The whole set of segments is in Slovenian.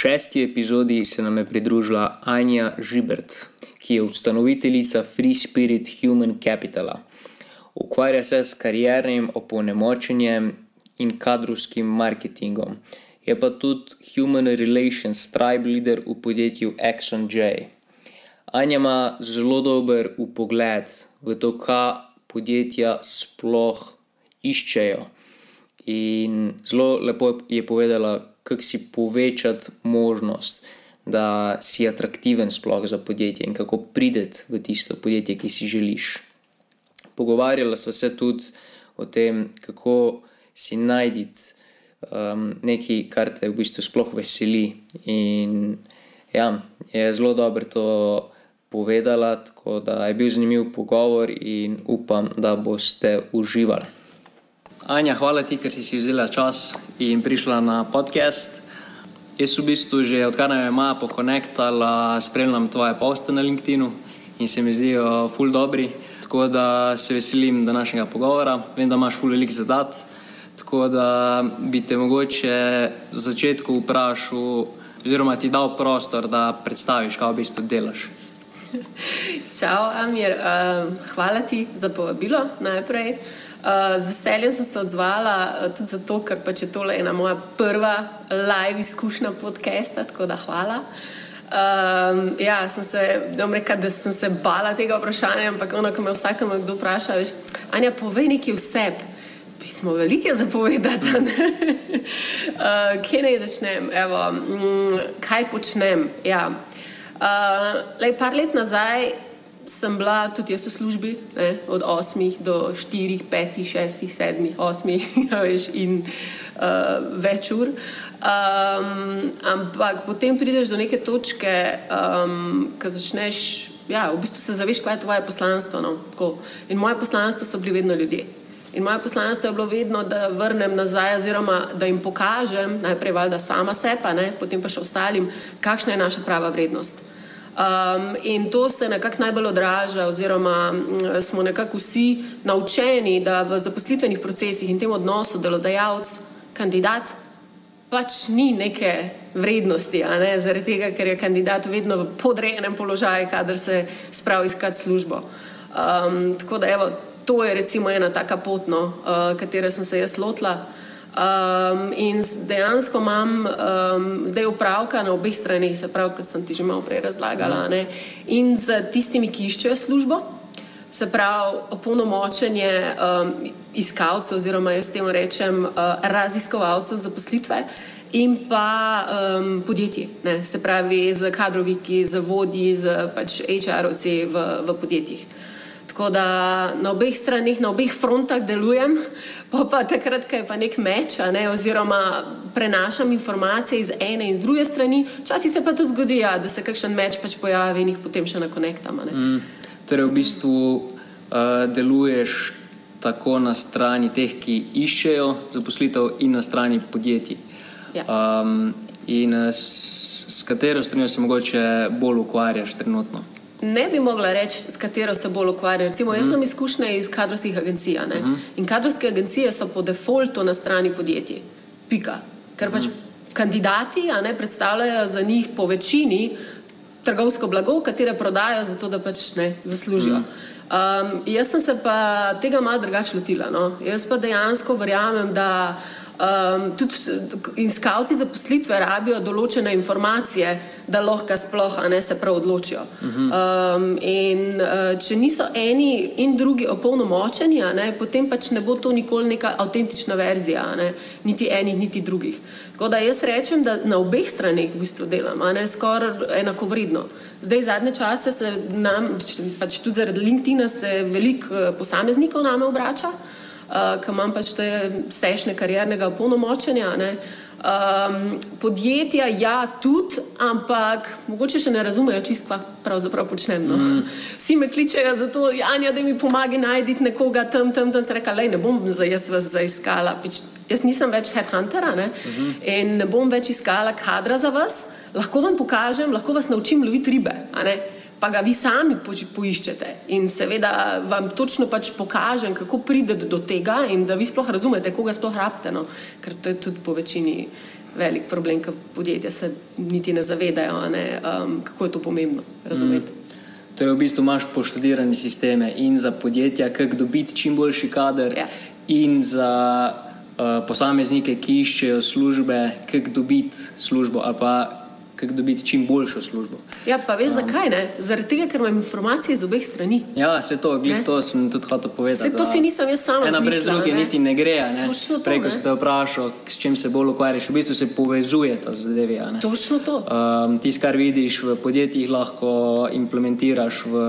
šesti epizodi se nam je pridružila Anja Žibert, ki je ustanoviteljica Free Spirit Human Capitala. Ukvarja se s kariernim opolnemočenjem in kadrovskim marketingom. Je pa tudi Human Relations Tribe Leader v podjetju Exxon J. Anja ima zelo dober upogled v to, kaj podjetja sploh iščejo. In zelo lepo je povedala, kako si povečati možnost, da si atraktiven sploh za podjetje in kako prideti v tisto podjetje, ki si želiš. Pogovarjala sva se tudi o tem, kako si najti um, nekaj, kar te v bistvu sploh veseli. In ja, je zelo dobro to povedala, tako da je bil zanimiv pogovor in upam, da boste uživali. Anja, hvala ti, ker si si vzela čas in prišla na podcast. Jaz v bistvu že odkar nam je Maja pokonektala, spremljam tvoje poste na LinkedIn in se mi zdijo ful dobri. Tako da se veselim današnjega pogovora. Vem, da imaš ful velik zadat. Tako da bi te mogoče za začetku vprašal, oziroma ti dal prostor, da predstaviš, kaj v bistvu delaš. Čau, Amir. Uh, hvala ti za povabilo najprej. Uh, z veseljem sem se odzvala uh, tudi zato, ker pač je tole ena moja prva live izkušnja podcasta, tako da hvala. Um, ja, sem se, rekel, da sem se bala tega vprašanja, ampak ono, ko me vsakem kdo vpraša, veš, Anja, povej nekaj vseb. Smo velike zapovedati. uh, kje naj začnem? Evo, mm, kaj počnem? Ja. Uh, lej, par let nazaj sem bila tudi jaz v službi, ne, od 8 do 4, 5, 6, 7, 8 veš, in uh, več ur. Um, ampak potem prideš do neke točke, um, ko začneš, ja, v bistvu se zaveš, kaj je tvoje poslanstvo. No, in moje poslanstvo so bili vedno ljudje. In moje poslanstvo je bilo vedno, da vrnem nazaj, oziroma da jim pokažem, najprej valjda sama sebe, potem pa še ostalim, kakšna je naša prava vrednost. Um, in to se nekako najbolj odraža, oziroma mm, smo nekako vsi naučeni, da v zaposlitvenih procesih in tem odnosu delodajalec, kandidat, pač ni neke vrednosti, ne? zaradi tega, ker je kandidat vedno v podrejenem položaju, kadar se spravi iskati službo. Um, tako da, evo, to je recimo ena taka pot, no, uh, katero sem se jaz lotila. Um, in dejansko imam um, zdaj upravka na obeh straneh, se pravi, kot sem ti že malo prej razlagala, ne? in z tistimi, ki iščejo službo, se pravi, opolnomočenje um, iskalcev, oziroma jaz temu rečem uh, raziskovalcev zaposlitve. In pa um, podjetje, ne? se pravi, z kadroviki, z vodji, z pač HR-ovci v, v podjetjih. Tako da na obeh stranih, na obeh frontah delujem, pa, pa takrat, ko je pa nek meč, ne, oziroma prenašam informacije iz ene in z druge strani, včasih se pa to zgodi, ja, da se kakšen meč pač pojavi in jih potem še na konektama. Mm, torej, v bistvu uh, deluješ tako na strani teh, ki iščejo zaposlitev, in na strani podjetij. Ja. Um, in uh, s, s katero stranjo se mogoče bolj ukvarjaš trenutno? Ne bi mogla reči, s katero se bolj ukvarjam. Recimo, jaz imam izkušnje iz kadrovskih agencij. Uh -huh. In kadrovske agencije so po defaultu na strani podjetij. Pika. Ker pač uh -huh. kandidati ne, predstavljajo za njih po večini trgovsko blago, katero prodajo, zato da pač ne zaslužijo. Uh -huh. um, jaz sem se pa tega malo drugače lotila. No. Jaz pa dejansko verjamem, da. Um, tudi iskalci zaposlitve rabijo določene informacije, da lahko sploh ne se prav odločijo. Um, in uh, če niso eni in drugi opolnomočeni, ne, potem pač ne bo to nikoli neka avtentična verzija, ne, niti enih, niti drugih. Tako da jaz rečem, da na obeh straneh v bistvu delam, ne skoraj enako vredno. Zdaj, zadnje čase se nam, pač tudi zaradi LinkedIn-a, veliko uh, posameznikov name obrača uh, ki imam pač te stežne kariernega polnomočenja. Um, podjetja, ja, tudi, ampak mogoče še ne razumejo, čist pa pravzaprav počnem. No. Mm. Vsi me kličejo za to, Janja, da mi pomaga najti nekoga tam, tam, tam. Reka, lej, ne bom za jaz vas zaiskala. Pič, jaz nisem več headhunter mm -hmm. in ne bom več iskala kadra za vas. Lahko vam pokažem, lahko vas naučim loviti ribe pa ga vi sami poiščete. In seveda vam točno pač pokažem, kako pridete do tega in da vi sploh razumete, koga sploh rabite. No? Ker to je tudi po večini velik problem, ker podjetja se niti ne zavedajo, ne, um, kako je to pomembno razumeti. Mm. Torej, v bistvu imaš poštudirane sisteme in za podjetja, kako dobiti čim boljši kader, ja. in za uh, posameznike, ki iščejo službe, kako dobiti službo ali pa kako dobiti čim boljšo službo. Ja, pa veš um, zakaj? Ne? Zaradi tega, ker imam informacije iz obeh strani. Ja, se to, glih, to sem tudi hotel povedati. Se to si nisem jaz sama. Ena brez druge niti ne gre. Preko ste vprašali, s čim se bolj ukvarjaš, v bistvu se povezuje ta zadevi. Točno to. Um, Tisto, kar vidiš v podjetjih, lahko implementiraš v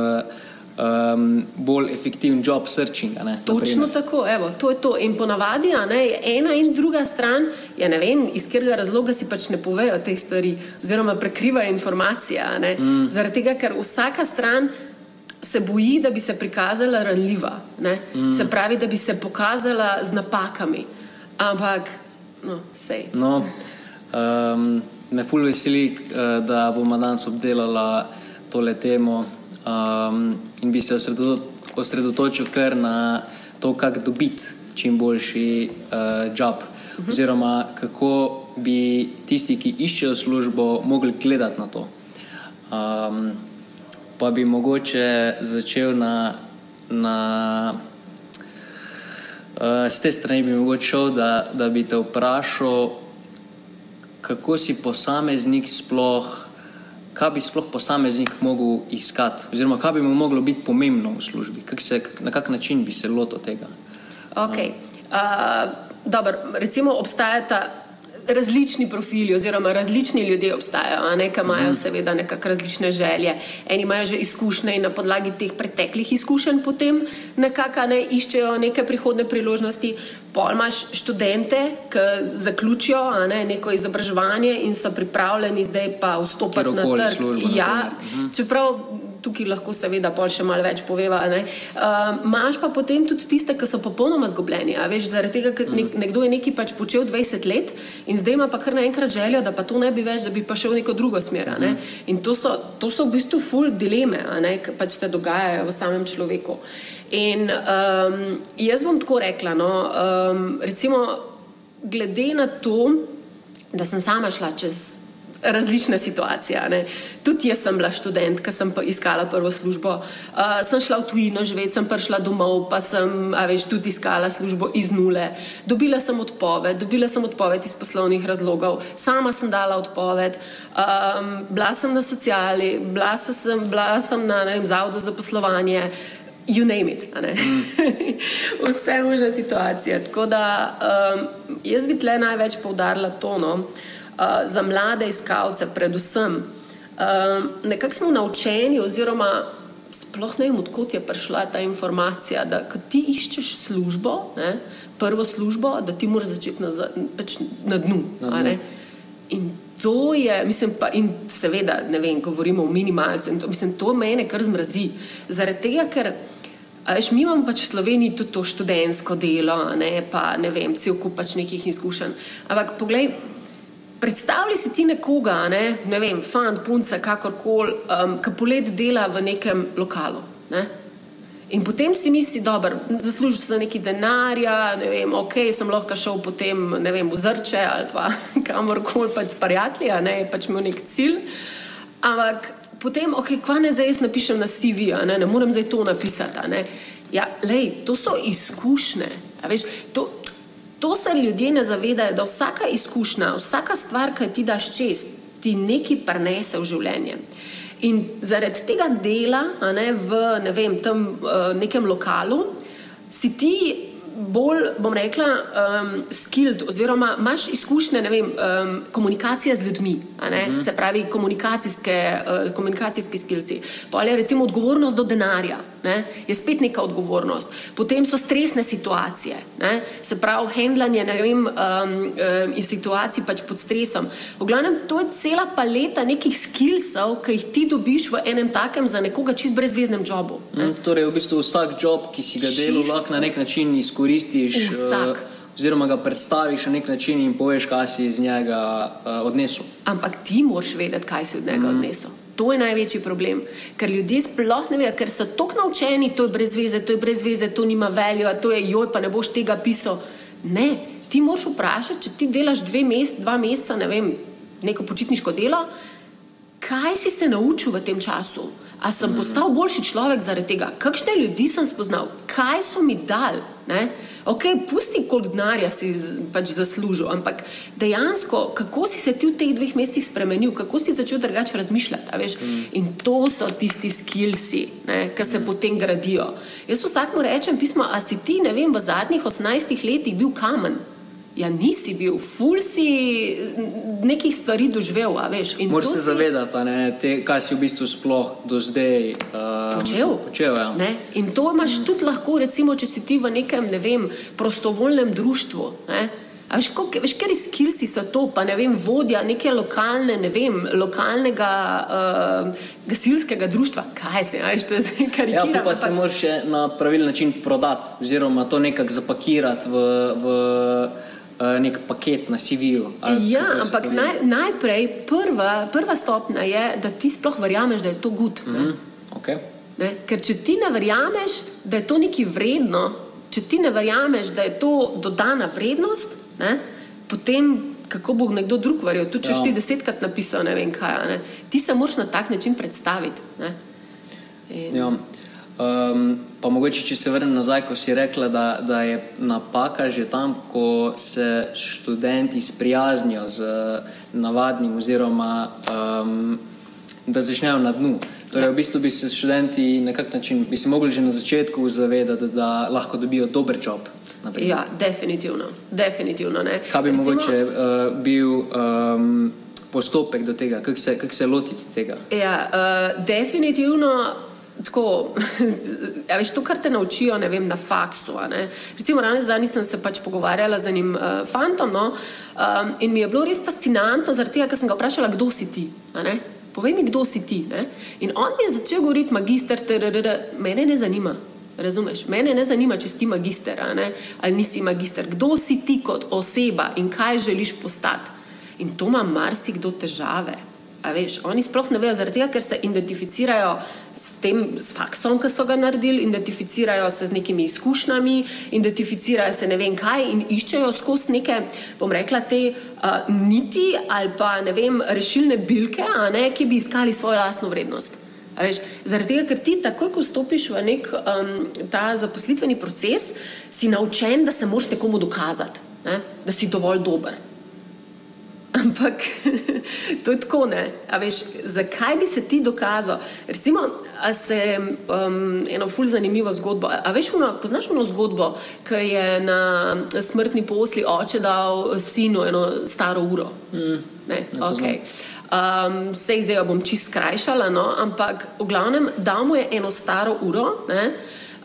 um, bolj efektiven job searching. Ne, Točno tako, evo, to je to. In ponavadi je ena in druga stran, ja ne vem, iz katerega razloga si pač ne povejo teh stvari, oziroma prekrivajo informacije. Mm. Zaradi tega, ker vsaka stran. Se boji, da bi se prikazala ranljiva, mm. se pravi, da bi se pokazala z napakami. Ampak, no, sej. No, um, me fulj veseli, eh, da bomo danes obdelali tole temo um, in bi se osredotočil kar na to, kako dobiti čim boljši uh, job, uh -huh. oziroma kako bi tisti, ki iščejo službo, mogli gledati na to. Um, pa bi mogoče začel na. na Uh, z te strani bi mogoče šel, da, da bi te vprašal, kako si posameznik sploh kaj bi sploh posameznik mogel iskati, oziroma kaj bi mu moglo biti pomembno v službi, kak se, na kak način bi se lotil tega. Okay. Uh, dobro, recimo obstajata različni profili, oziroma različni ljudje obstajajo, ki imajo mhm. seveda nekakšne različne želje. Eni imajo že izkušnje in na podlagi teh preteklih izkušenj potem nekako ne iščejo neke prihodne priložnosti. Pol imaš študente, ki zaključijo ne, neko izobraževanje in so pripravljeni zdaj pa vstopiti na trg. Ja, mhm. čeprav tukaj lahko seveda pol še malo več poveva. Uh, Máš pa potem tudi tiste, ki so popolnoma zgubljeni. Veš, zaradi tega, ker nek, nekdo je nekaj pač počel 20 let in zdaj ima pa kar naenkrat željo, da pa to ne bi več, da bi pa šel v neko drugo smer. Ne? In to so, to so v bistvu full dileme, ki pač se dogajajo v samem človeku. In um, jaz bom tako rekla, no, um, recimo, glede na to, da sem sama šla čez različne situacije. Tudi jaz sem bila študent, ki sem iskala prvo službo. Uh, sem šla v tujino živeti, sem prišla domov, pa sem veš, tudi iskala službo iz nule. Dobila sem odpoved, dobila sem odpoved iz poslovnih razlogov, sama sem dala odpoved, um, bila sem na sociali, bila sem, bila sem na vem, zavodu za poslovanje. You name it. Vse možne situacije. Tako da um, jaz bi tle največ poudarila to. No. Uh, uh, za mlade iskalce, predvsem. Uh, nekako smo naučeni, oziroma sploh ne vem, odkot je prišla ta informacija, da ti iščeš službo, ne, prvo službo, da ti moraš začeti na, pač na dnu. Na dnu. In to je, mislim, pa, in seveda, ne vem, govorimo o minimalcu, in to, mislim, to mene kar zmrazi. Zaradi tega, ker. Veš, mi imamo pač v Sloveniji tudi to študentsko delo, ne, pa ne vem, cel kup pač nekih izkušenj. Ampak poglej, Predstavljaj si ti nekoga, ne, ne vem, fant, punca, kakorkoli, um, ki polet dela v nekem lokalu. Ne? In potem si misli, da zaslužiš za neki denarja, ne vem, ok, sem lahko šel potem vem, v zrče ali pa kamorkoli pač s prijatelji, ne, pač imel nek cilj. Ampak potem, ok, kva ne zdaj jaz napišem na CV, ne, ne morem zdaj to napisati. Ja, lej, to so izkušnje. Veš, to, To se ljudje ne zavedajo, da vsaka izkušnja, vsaka stvar, ki ti daš čez, ti nekaj prenese v življenje. In zaradi tega dela ne, v ne vem, tem, uh, nekem lokalu si ti bolj, bom rekla, um, skilled, oziroma imaš izkušnje, vem, um, komunikacija z ljudmi, mhm. -huh. se pravi, komunikacijske, uh, komunikacijski skillsi. Pa je recimo odgovornost do denarja, ne? je spet neka odgovornost. Potem so stresne situacije, ne? se pravi, handlanje um, um, in situacij pač pod stresom. V glavnem, to je cela paleta nekih skillsov, ki jih ti dobiš v enem takem za nekoga čist brezveznem jobu. Ne? Mm, torej, v bistvu vsak job, ki si ga delal, lahko na nek način izkoristiš izkoristiš, uh, oziroma ga predstaviš na nek način in poveš, kaj si iz njega uh, odnesel. Ampak ti moraš vedeti, kaj si od njega mm. odnesel. To je največji problem, ker ljudje sploh ne vejo, ker so tako naučeni, to je brez veze, to je brez veze, to nima veljo, to je joj, pa ne boš tega pisal. Ne, ti moraš vprašati, če ti delaš dve mest, dva meseca, ne vem, neko počitniško delo, kaj si se naučil v tem času. A sem postal boljši človek zaradi tega, kakšne ljudi sem spoznal, kaj so mi dali. Ok, pusti, koliko denarja si pač zaslužil, ampak dejansko, kako si se ti v teh dveh mesecih spremenil, kako si začel drugače razmišljati. Mm. In to so tisti skilsi, ki se mm. potem gradijo. Jaz vsakmu rečem, pismo, a si ti, ne vem, v zadnjih 18 letih bil kamen. Ja, nisi bil, ful si nekih stvari doživel. Moraš se si... zavedati, kaj si v bistvu sploh do zdaj uh, počel. počel ja. In to imaš mm. tudi lahko, recimo, če si ti v nekem ne vem, prostovoljnem društvu. Ne? Veš, kjer skilsi so to, pa ne vem, vodja neke lokalne, ne vem, lokalnega uh, gasilskega društva. Kaj se, veš, to je zdaj karikiram. Ja, pa, pa se moraš na pravilen način prodati, oziroma to nekako zapakirati v. v nek paket na CV-ju. Ja, ampak naj, najprej prva, prva stopnja je, da ti sploh verjameš, da je to gud. Mm -hmm. okay. Ker če ti ne verjameš, da je to nekaj vredno, če ti ne verjameš, da je to dodana vrednost, ne, potem kako bo nekdo drug verjel. Tudi če ja. ti desetkrat napisal, ne vem kaj, ne, ti se moraš na tak način predstaviti. In... Ja. Um, pa mogoče, če se vrnem nazaj, ko si rekla, da, da je napaka že tam, ko se študenti sprijaznijo z navadnim, oziroma um, da začnejo na dnu. Torej, v bistvu bi se študenti na nek način, bi se mogli že na začetku zavedati, da, lahko dobijo dober job. Naprimer. Ja, definitivno. definitivno Kaj bi Recimo, mogoče uh, bil um, postopek do tega, kako se, kak se lotiti tega? Ja, uh, definitivno tako, ja, veš, to, kar te naučijo vem, na faksu. Recimo, danes dan sem se pač pogovarjala z enim uh, fantom no, um, in mi je bilo res fascinantno, zaradi tega, ker sem ga vprašala, kdo si ti. Povej mi, kdo si ti. Ne? In on mi je začel govoriti, magister, trrr, mene ne zanima. Razumeš? Mene ne zanima, če si magister ali nisi magister. Kdo si ti kot oseba in kaj želiš postati? In to ima marsikdo težave. Veš, oni sploh ne vejo, zaradi tega, ker se identificirajo s tem s faksom, ki so ga naredili, identificirajo se z nekimi izkušnjami, identificirajo se ne vem kaj in iščejo skozi neke, bom rekla, te uh, niti ali pa ne vem, rešilne bilke, ne, ki bi iskali svojo lastno vrednost. Veš, zaradi tega, ker ti takoj, ko stopiš v nek um, ta zaposlitveni proces, si naučen, da se moraš nekomu dokazati, ne, da si dovolj dober. Ampak to je tako, ne. Veš, zakaj bi se ti dokazal? Recimo, a se um, eno ful zanimivo zgodbo. A veš, uno, poznaš eno zgodbo, ki je na smrtni posli oče dal sinu eno staro uro? Mm, ne, ne okay. Um, Sej zdaj bom čist skrajšala, no? ampak v glavnem dal mu je eno staro uro.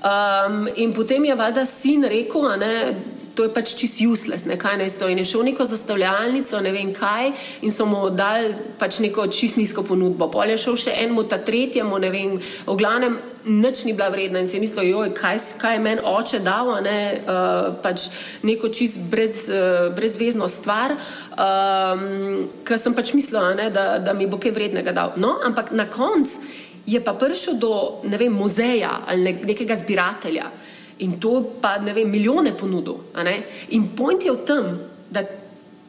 Um, in potem je valjda sin rekel, ne, to je pač čist useless, ne kaj naj stoji. Je šel v neko zastavljalnico, ne vem kaj, in so mu dali pač neko čist nizko ponudbo. Pol je šel še enemu, ta tretjemu, ne vem, v glavnem. Nič ni bila vredna in si je mislil, joj, kaj, kaj je meni oče dal, ne, uh, pač neko čist brez, uh, brezvezno stvar, um, ker sem pač mislila, ne, da, da mi bo kaj vrednega dal. No, ampak na koncu je pa prišel do ne vem, muzeja ali ne, nekega zbiratelja. In to pa ne vem, milijone ponudil. In point je v tem, da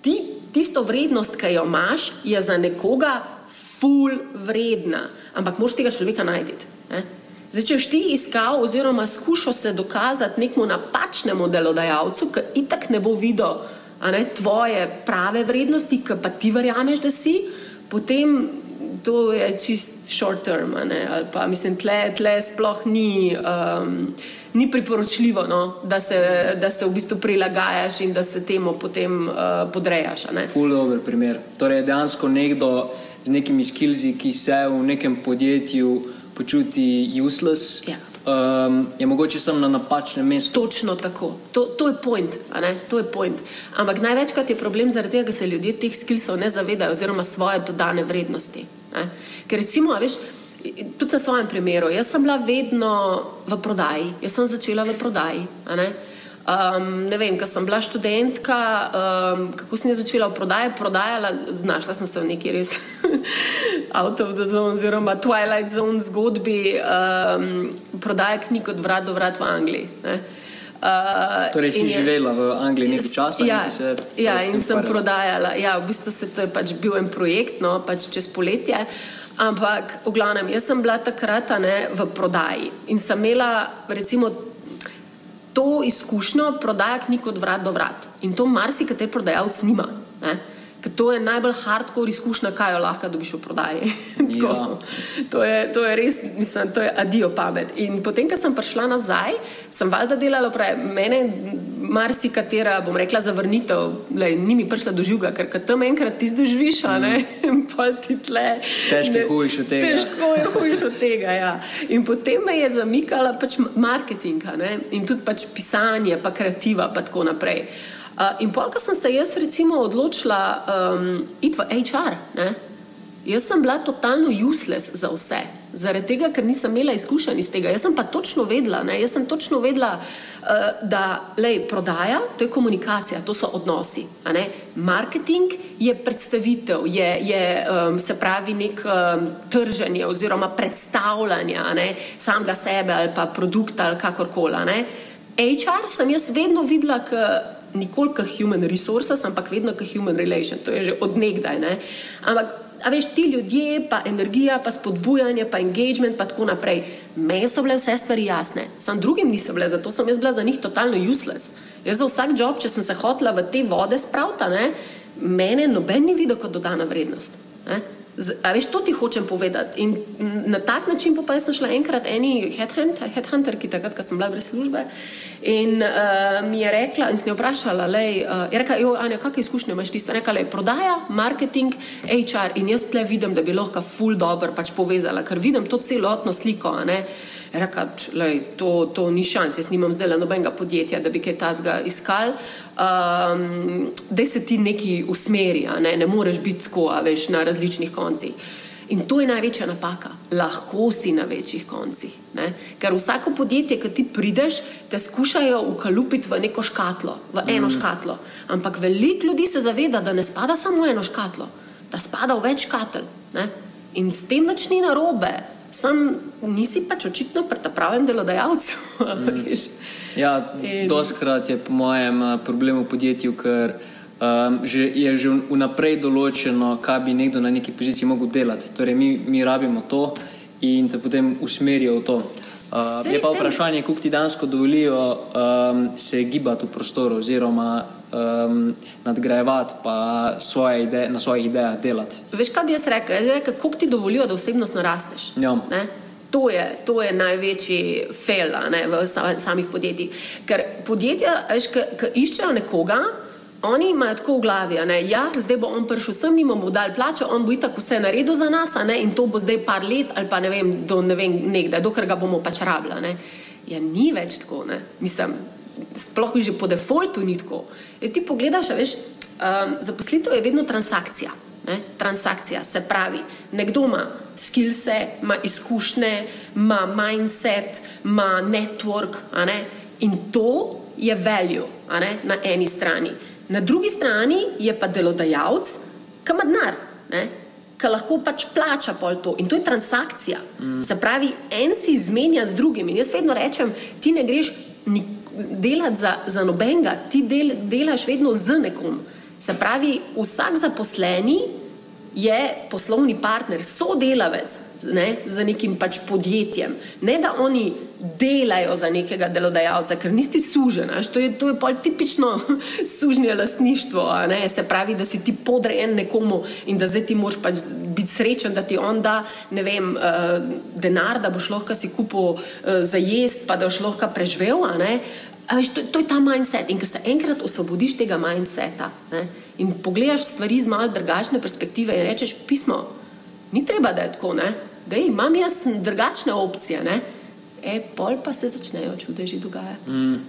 ti tisto vrednost, ki jo imaš, je za nekoga ful vredna, ampak moš tega človeka najti. Zdaj, če ti iskal oziroma skušal se dokazati nekmu napačnemu delodajalcu, ki itak ne bo videl ne, tvoje prave vrednosti, ki pa ti verjameš, da si, potem to je čist short term. Ali pa mislim, tle, tle sploh ni. Um, ni priporočljivo, no, da, se, da se v bistvu prilagajaš in da se temu potem uh, podrejaš. Ful dobr primer. Torej, dejansko nekdo z nekimi skilzi, ki se v nekem podjetju počuti useless. Ja. Um, je mogoče samo na napačnem mestu. Točno tako. To, to, je point, to je point. Ampak največkrat je problem zaradi tega, ker se ljudje teh skilsov ne zavedajo, oziroma svoje dodane vrednosti. Ne? Ker recimo, veš, tudi na svojem primeru, jaz sem bila vedno v prodaji, jaz sem začela v prodaji. Ne? Um, ne vem, ko sem bila študentka, um, kako sem začela v prodaji, prodajala, znašla sem se v neki res out of the zone, oziroma Twilight Zone zgodbi, um, prodaja knjig od vrat do vrat v Angliji. Uh, torej, si živela v Angliji nekaj časa ja, in si se. Ja, in sem prodajala. Ja, v bistvu se to je pač bil en projekt, no, pač čez poletje. Ampak, v glavnem, jaz sem bila takrat ne, v prodaji in sem imela, recimo, to izkušnjo prodaja knjig od vrat do vrat. In to marsikateri prodajalec nima. Ne. Ker to je najbolj hardcore izkušnja, kaj jo lahko dobiš v prodaji. Ja. to, je, to je res, mislim, to je adijo pamet. In potem, ko sem prišla nazaj, sem valjda delala, pravi, mene marsikatera, bom rekla, zavrnitev, le, ni mi prišla do žuga, ker tam enkrat ti zdoživiš, a ne, in mm. pa ti tle. Težko je hojiš od tega. Težko je hojiš od tega, ja. In potem me je zamikala pač marketing, in tudi pač pisanje, pa kreativa, pa tako naprej. Uh, in ko sem se jaz recimo odločila um, iti v HR, ne, jaz sem bila totalno useless za vse. Zaradi tega, ker nisem imela izkušenj iz tega. Jaz sem pa točno vedela, ne, jaz sem točno vedela, uh, da lej, prodaja, to je komunikacija, to so odnosi. Marketing je predstavitev, je, je um, se pravi nek um, trženje oziroma predstavljanje samega sebe ali pa produkta ali kakorkoli. HR sem jaz vedno videla, ker nikoli kot human resources, ampak vedno kot human relation, to je že odnegdaj. Ne? Ampak, a veš, ti ljudje, pa energija, pa spodbujanje, pa engagement, pa tako naprej. Meni so bile vse stvari jasne, sam drugim niso bile, zato sem jaz bila za njih totalno useless. Jaz za vsak job, če sem se hotla v te vode spravta, ne, mene noben ni videl kot dodana vrednost. Ne? A veš, to ti hočem povedati. In na tak način pa sem šla enkrat eni headhunter, headhunter ki takrat, ko sem bila brez službe, in uh, mi je rekla, in sem jo vprašala, lej, uh, je rekla, jo, Anja, kakšne izkušnje imaš ti? Rekla je, prodaja, marketing, HR in jaz tle vidim, da bi lahko full dobro pač povezala, ker vidim to celotno sliko, ne. Rekla, lej, to, to ni šans, jaz nimam zdaj nobenega podjetja, da bi kaj tazga iskal. Um, da se ti neki usmeri, ne? ne moreš biti tako, a veš, na različnih koncih. In to je največja napaka. Lahko si na večjih koncih. Ne? Ker vsako podjetje, ki ti prideš, te skušajo ukalupiti v neko škatlo, v eno mm. škatlo. Ampak veliko ljudi se zaveda, da ne spada samo v eno škatlo, da spada v več škatel. Ne? In s tem nič ni narobe. Sam nisi pač očitno pri pravem delodajalcu. Mm. ja, In... doskrat je po mojem eh, problem v podjetju, ker um, že, je že vnaprej določeno, kaj bi nekdo na neki poziciji mogel delati. Torej, mi, mi rabimo to in te potem usmerijo v to. Uh, je pa vprašanje, kako ti dansko dovolijo um, se gibati v prostoru, oziroma um, nadgrajevati, pa svoje ide na svojih idejah delati. Veš, kaj bi jaz rekel? rekel kako ti dovolijo, da osebnost narasteš? Ja. To je, to je največji fail ne, v samih podjetjih. Ker podjetja, ki iščejo nekoga, oni imajo tako v glavi, da ja, zdaj bo on prišel sem, jim bomo dali plačo, on bo itak vse naredil za nas ne, in to bo zdaj par let ali pa ne vem, do ne vem, nekdaj, dokler ga bomo pač rabljali. Ja, ni več tako. Ne. Mislim, sploh že po defaultu ni tako. E, ti pogledaš, veš, um, zaposlitev je vedno transakcija. Ne? Transakcija se pravi, nekdo ima skillse, ima izkušnje, ima mindset, ima network ne? in to je value na eni strani. Na drugi strani je pa delodajalec, ki ima denar, ki lahko pač plača pol to. In to je transakcija. Mm. Se pravi, en si izmenja z drugim. In jaz vedno rečem, ti ne greš delati za, za nobenega, ti del, delaš vedno z nekom. Se pravi, vsak zaposleni je poslovni partner, sodelavec ne, z nekim pač podjetjem. Ne da oni delajo za nekega delodajalca, ker nisi sužen. To je, to je pol tipično sužnje lastništvo. Se pravi, da si ti podrejen nekomu in da zdaj ti moraš pač biti srečen, da ti on da vem, uh, denar, da boš lahko si kupil uh, za jesti, pa da boš lahko preživel. Veš, to, to je ta mindset. In ko se enkrat osvobodiš tega mindseta ne, in pogledaš stvari z malo drugačne perspektive in rečeš, pismo, ni treba, da je tako, da imam jaz drugačne opcije. Ne e, pol pa se začnejo čudeži dogajati. Mm.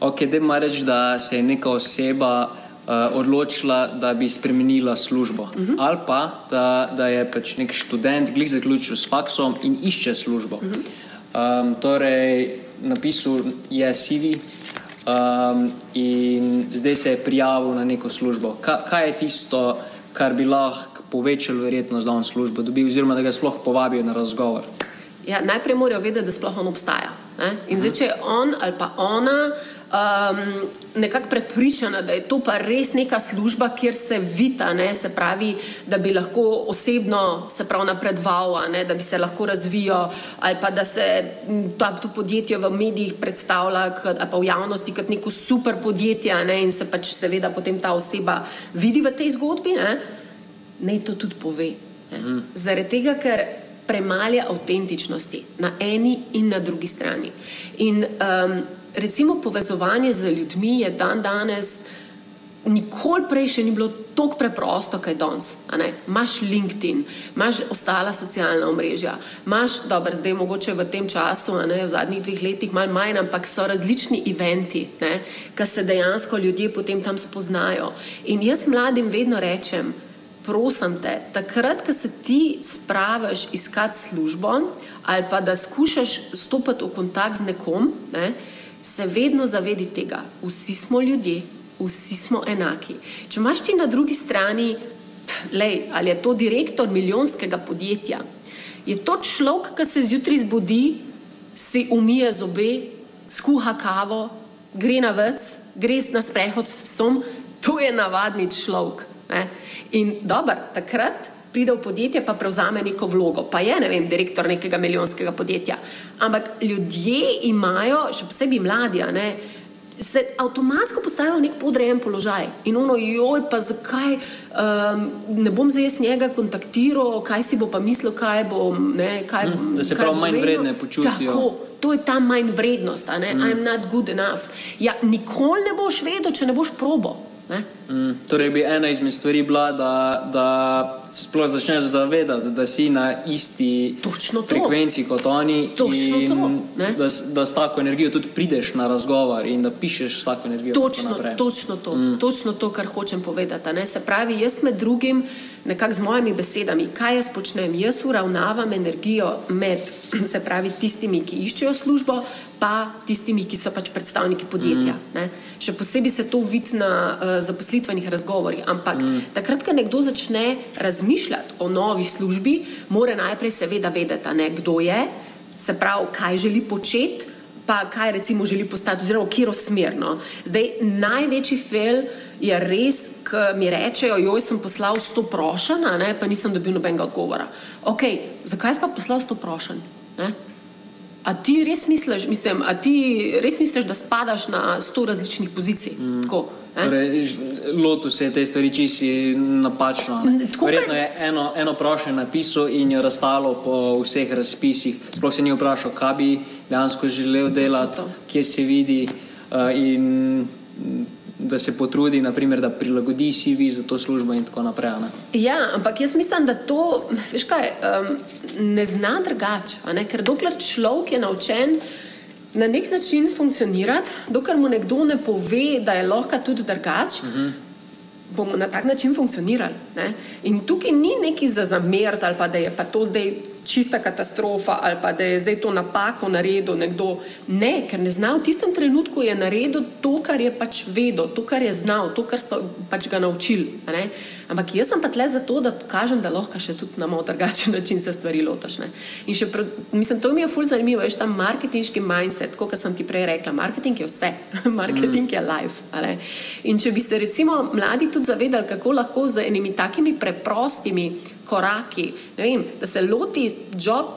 Ok, da ima reči, da se je neka oseba uh, odločila, da bi spremenila službo. Uh mhm. -huh. Ali pa da, da je pač nek študent, glej zaključil s faksom in išče službo. Uh -huh. um, torej, napisal je CV. Um, in zdaj se je prijavil na neko službo. Ka, kaj je tisto, kar bi lahko povečalo verjetnost, da on službo dobi, oziroma da ga sploh povabijo na razgovor? Ja, najprej morajo vedeti, da sploh on obstaja. Ne? In zdaj, če je on ali pa ona um, nekako prepričana, da je to pa res neka služba, kjer se vita, ne? se pravi, da bi lahko osebno se prav napredval, da bi se lahko razvijal, ali pa da se ta, to podjetje v medijih predstavlja, ali pa v javnosti kot neko super podjetje ne? in se pač seveda potem ta oseba vidi v tej zgodbi, ne? naj to tudi pove. Mm. Zaradi tega, ker premalja avtentičnosti na eni in na drugi strani. In um, recimo povezovanje z ljudmi je dan danes. Nikoli prej še ni bilo tako preprosto, je danes. Imáš LinkedIn, imaš ostala socialna omrežja, imaš, dobro, zdaj mogoče v tem času, ne, v zadnjih dveh letih, malo manj, ampak so različni eventi, ki se dejansko ljudje potem tam spoznajo. In jaz mladim vedno rečem, prosim te, takrat, ko se ti spraviš iskati službo ali pa da skušaš stopiti v kontakt z nekom, ne, se vedno zavedi tega, vsi smo ljudje, vsi smo enaki. Če imaš ti na drugi strani, lej, ali je to direktor milijonskega podjetja, je to človek, ki se zjutraj zbudi, si umije zobe, skuha kavo, gre na vrc, gre na sprehod s psom, to je navadni človek. Ne? In dobro, takrat pride v podjetje, pa prevzame neko vlogo, pa je ne vem, direktor nekega milijonskega podjetja. Ampak ljudje imajo, še posebej mladi, ne, se avtomatsko postavijo v nek podrejen položaj. In ono, joj, pa zakaj um, ne bom zdaj jaz njega kontaktiral, kaj si bo pa mislil, kaj bo. Ne, kaj, mm, da se prav manj vredne počutijo. Tako, To je ta manj vrednost, da mm. I'm not good enough. Ja, nikoli ne boš vedel, če ne boš probo. Mm, torej, bi ena izmed stvari bila, da, da se sploh začneš zavedati, da si na isti frekvenci kot oni. In da, da s tako energijo tudi prideš na razgovor in da pišeš s tako energijo. Točno, točno, to, mm. točno to, kar hočem povedati. Ne? Se pravi, jaz med drugim, nekako z mojimi besedami, kaj jaz počnem? Jaz uravnavam energijo med pravi, tistimi, ki iščejo službo, pa tistimi, ki so pač predstavniki podjetja. Mm. Še posebej se to vidi na uh, zaposlitvenih razgovorih. Ampak mm. takrat, ko nekdo začne razmišljati o novi službi, mora najprej seveda vedeti, ne, kdo je, se pravi, kaj želi početi. Pa kaj recimo želi postati, oziroma kje smerno. Zdaj, največji fail je res, ki mi rečejo, joj, sem poslal sto prošen, pa nisem dobil nobenega odgovora. Ok, zakaj si pa poslal sto prošen? A ti res misliš, mislim, ti res misliš da spadaš na sto različnih pozicij? Mm. Tako, torej, lotu se je te stvari čisi napačno. Verjetno je eno, eno prošlje napisal in je razstalo po vseh razpisih. Sploh se ni vprašal, kaj bi dejansko želel delati, kje se vidi. Uh, in, da se potrudi, naprimer, da prilagodi CV za to službo in tako naprej. Ne? Ja, ampak jaz mislim, da to kaj, um, ne zna drugače. Ker dokler človek je naučen na nek način funkcionirati, dokler mu nekdo ne pove, da je lahko tudi drugače. Uh mhm. -huh. Bomo na tak način funkcionirali. Ne? In tukaj ni neki za zameriti, ali pa da je pa to zdaj čista katastrofa ali pa da je zdaj to napako naredil nekdo. Ne, ker ne zna v tistem trenutku je naredil to, kar je pač vedel, to, kar je znal, to, kar so pač ga naučili. Ampak jaz sem pa tle zato, da pokažem, da lahko še tudi na malo drugačen način se stvari lotaš. In še, mislim, to mi je fulj zanimivo, veš, ta marketinški mindset, kot sem ti prej rekla, marketing je vse, marketing je life. In če bi se recimo mladi tudi zavedali, kako lahko z enimi takimi preprostimi koraki, vem, da se loti job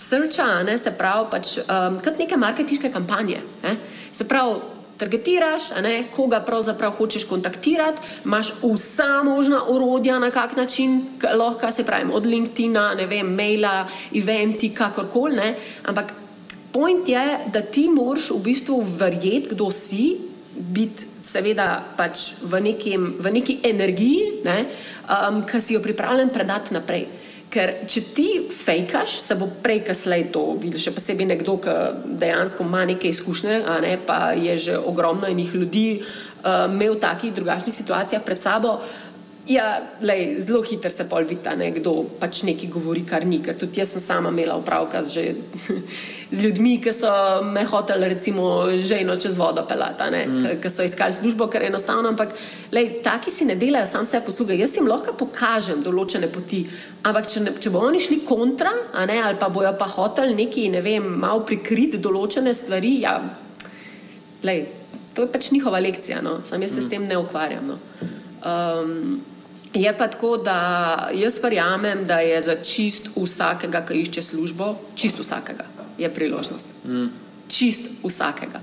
searcha, ne, se pravi, pač, um, kot neke marketinške kampanje. Ne. Se pravi, targetiraš, ne, koga pravzaprav hočeš kontaktirati, imaš vsa možna orodja, na kak način lahko se pravi, od LinkedIn-a, ne vem, maila, eventi, kakorkoli. Ampak point je, da ti moraš v bistvu verjeti, kdo si, biti seveda pač v, nekim, v neki energiji, ne, um, ki si jo pripravljen predati naprej. Ker če ti fejkaš, se bo prej, kasneje to videl, še posebej nekdo, ki dejansko ima neke izkušnje, ne, pa je že ogromno enih ljudi uh, imel v takih drugačnih situacijah pred sabo. Ja, lej, zelo hitro se pol vidi, da kdo pač nekaj govori, kar ni. Ker tudi jaz sem sama imela opravka z, že, z ljudmi, ki so me hoteli, recimo, ženo čez vodo pelati, mm. ki so iskali službo, ker je enostavno. Ampak lej, taki si ne delajo sam vse posluge. Jaz jim lahko pokažem določene poti, ampak če, ne, če bo oni šli kontra, ne, ali pa bojo pa hoteli neki, ne vem, malo prikriti določene stvari, ja, lej, to je pač njihova lekcija, no. sam jaz se mm. s tem ne ukvarjam. No. Um, Je pa tako, da jaz verjamem, da je za čist vsakega, ki išče službo, čist vsakega, je priložnost. Mm. Čist vsakega.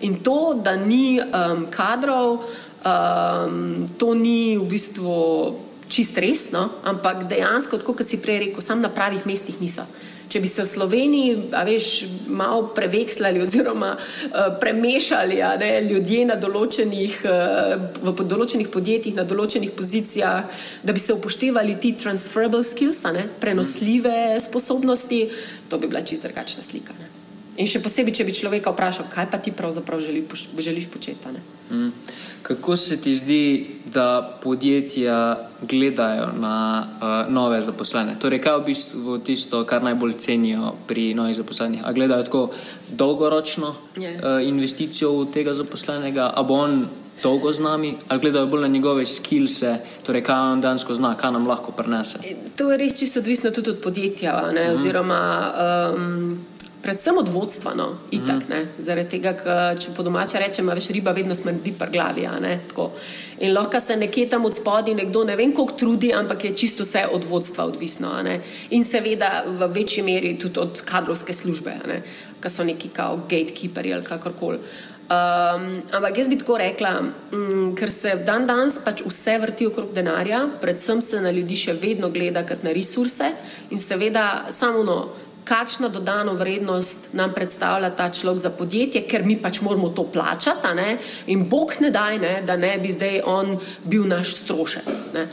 In to, da ni um, kadrov, um, to ni v bistvu čist resno, ampak dejansko, kot si prej rekel, sam na pravih mestih niso če bi se v Sloveniji, veš, malo prevekslali oziroma uh, premešali ne, ljudje na določenih, uh, v določenih podjetjih, na določenih pozicijah, da bi se upoštevali ti transferable skills, ne, prenosljive sposobnosti, to bi bila čisto drugačna slika. Ne. In še posebej, če bi človeka vprašal, kaj pa ti pravzaprav želi, želiš početi. Mm. Kako se ti zdi, da podjetja gledajo na uh, nove zaposlene? Torej, kaj je v bistvu tisto, kar najbolj cenijo pri novih zaposlenih? Ali gledajo tako dolgoročno yeah. uh, investicijo v tega zaposlenega, ali bo on dolgo z nami, ali gledajo bolj na njegove skillse, torej kaj on dansko zna, kaj nam lahko prenese? To je res čisto odvisno tudi od podjetja. Mm -hmm. oziroma, um, predvsem od vodstva, no, itak. Mm. Zaradi tega, ker če po domači rečemo, veš, riba vedno smrdi pri glavi. In lahko se nekje tam od spodaj nekdo ne vem, koliko trudi, ampak je čisto vse od vodstva odvisno. In seveda v večji meri tudi od kadrovske službe, ki so neki kao gatekeeperi ali kakorkoli. Um, ampak jaz bi tako rekla, um, ker se dan danes pač vse vrti okrog denarja, predvsem se na ljudi še vedno gleda kot na resurse in seveda samo no kakšno dodano vrednost nam predstavlja ta človek za podjetje, ker mi pač moramo to plačati. Ne? In bog ne daj, ne, da ne bi zdaj on bil naš strošek. Ne?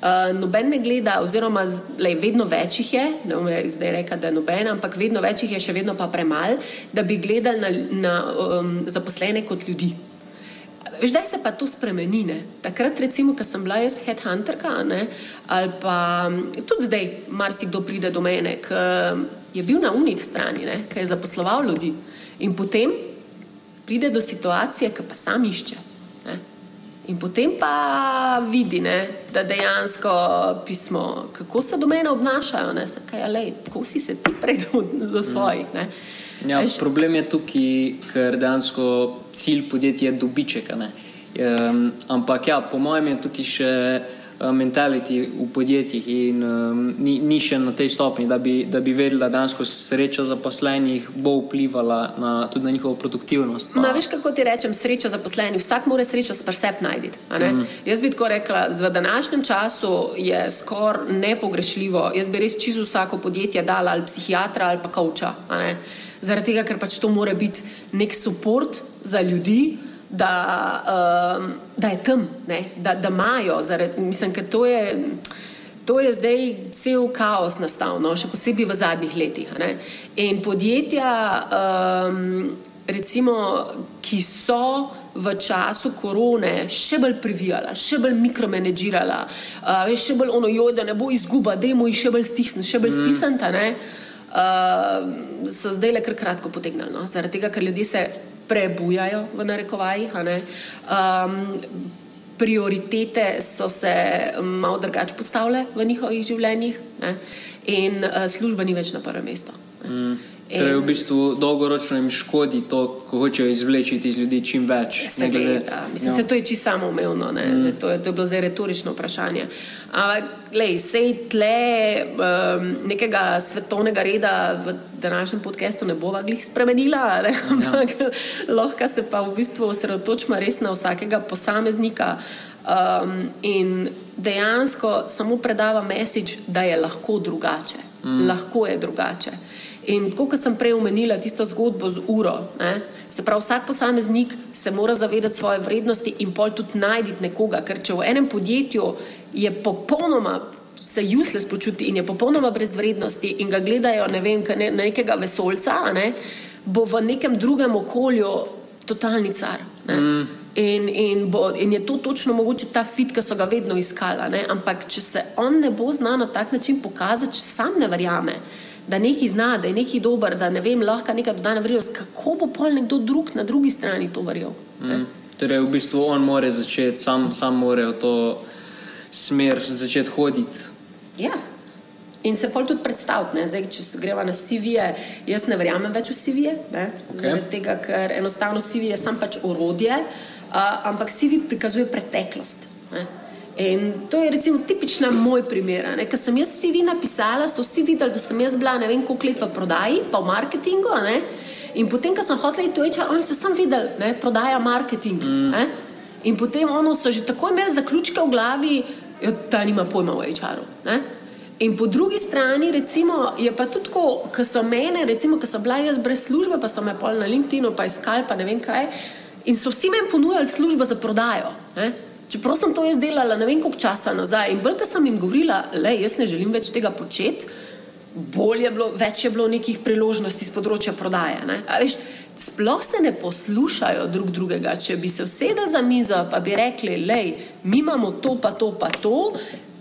Uh, noben ne gleda, oziroma lej, vedno več jih je, ne bom zdaj rekel, da noben, ampak vedno več jih je, še vedno pa premalo, da bi gledali na, na um, zaposlene kot ljudi. Zdaj se pa to spremeni. Ne? Takrat, recimo, ko sem bila jaz headhunterka, ne? ali pa tudi zdaj, marsikdo pride do mene, ki je bil na uniji strani, ki je zaposloval ljudi. In potem pride do situacije, ki pa sam išče. Ne? In potem pa vidi, ne, da dejansko pismo, kako se do mene obnašajo, ne, kaj, alej, kako si se ti predal do svojih. Ne. Ja, problem je tukaj, ker dejansko cilj podjetja je dobiček. Um, ampak ja, po mojem je tukaj še uh, mentality v podjetjih in um, ni, ni še na tej stopni, da bi, da bi vedeli, da dejansko sreča zaposlenih bo vplivala na, tudi na njihovo produktivnost. Pa... No, veš, kako ti rečem, sreča zaposlenih, vsak mora srečo s presep najti. Mm. Jaz bi tako rekla, v današnjem času je skoraj nepogrešljivo. Jaz bi res čisto vsako podjetje dala ali psihiatra ali pa kauča zaradi tega, ker pač to mora biti nek podpor za ljudi, da, um, da je tam, ne? da imajo. Mislim, da to je. To je zdaj cel kaos nastal, no? še posebej v zadnjih letih. Ne? In podjetja, um, recimo, ki so v času korone še bolj privijala, še bolj mikromanagirala, uh, še bolj ono, joj, da ne bo izguba, da jim je še bolj stisnjeno, še bolj mm. stisnjeno uh, so zdaj le kar kratko potegnili. No? Zaradi tega, ker ljudje se prebujajo v narekovajih. Um, prioritete so se malo drugače postavile v njihovih življenjih ne? in uh, služba ni več na prvem mestu. Mm. Torej, v bistvu dolgoročno jim škodi to, ko hočejo izvleči iz ljudi čim več. Se glede, da, mislim, se to je čisto samoumevno, mm. to, to je bilo zdaj retorično vprašanje. Ampak, lej, sej tle um, nekega svetovnega reda v današnjem podkastu ne bova glih spremenila, ne? Ja. ampak ja. lahko se pa v bistvu osredotočimo res na vsakega posameznika. Um, in dejansko samo predava mesič, da je lahko drugače. Mm. Lahko je drugače. In kot sem prej omenila, tisto zgodbo z uro. Ne? Se pravi, vsak posameznik se mora zavedati svoje vrednosti in pol tudi najti nekoga. Ker če v enem podjetju je popolnoma se useless počuti in je popolnoma brez vrednosti in ga gledajo ne vem, ne, nekega vesolca, ne? bo v nekem drugem okolju totalni car. Ne? Mm. In, in, bo, in je to točno mogoče ta fit, ki so ga vedno iskali. Ne? Ampak če se on ne bo znal na tak način pokazati, če sam ne verjame, da nekaj zna, da je nekaj dober, da ne vem, lahko nekaj dodane vrednosti, kako bo pol nekdo drug na drugi strani to verjel. Mm. Torej, v bistvu on more začeti, sam, sam more v to smer začeti hoditi. Ja. In se pol tudi predstaviti, Zdaj, če se greva na CV-je, jaz ne verjamem več v CV-je, okay. zaradi tega, ker enostavno CV je sam pač orodje, uh, ampak CV prikazuje preteklost. Ne? In to je recimo tipična moj primer. Ker sem jaz CV napisala, so vsi videli, da sem jaz bila ne vem koliko let v prodaji, pa v marketingu. Ne? In potem, ko sem hotela iti v HR, oni so sam videli, da prodaja marketing. Mm. In potem ono so že tako imeli zaključke v glavi, da ta nima pojma v HR-u. In po drugi strani, recimo, je pa tudi tako, ko so mene, recimo, ko sem bila jaz brez službe, pa so me pol na LinkedIn-u, pa iskali, pa ne vem kaj. In so vsi meni ponujali službo za prodajo. Ne? Čeprav sem to jaz delala ne vem koliko časa nazaj in bolj, ko sem jim govorila, da jaz ne želim več tega početi, bolje je bilo, več je bilo nekih priložnosti z področja prodaje. Veš, sploh se ne poslušajo drug drugega. Če bi se usedeli za mizo, pa bi rekli, da mi imamo to, pa to, pa to,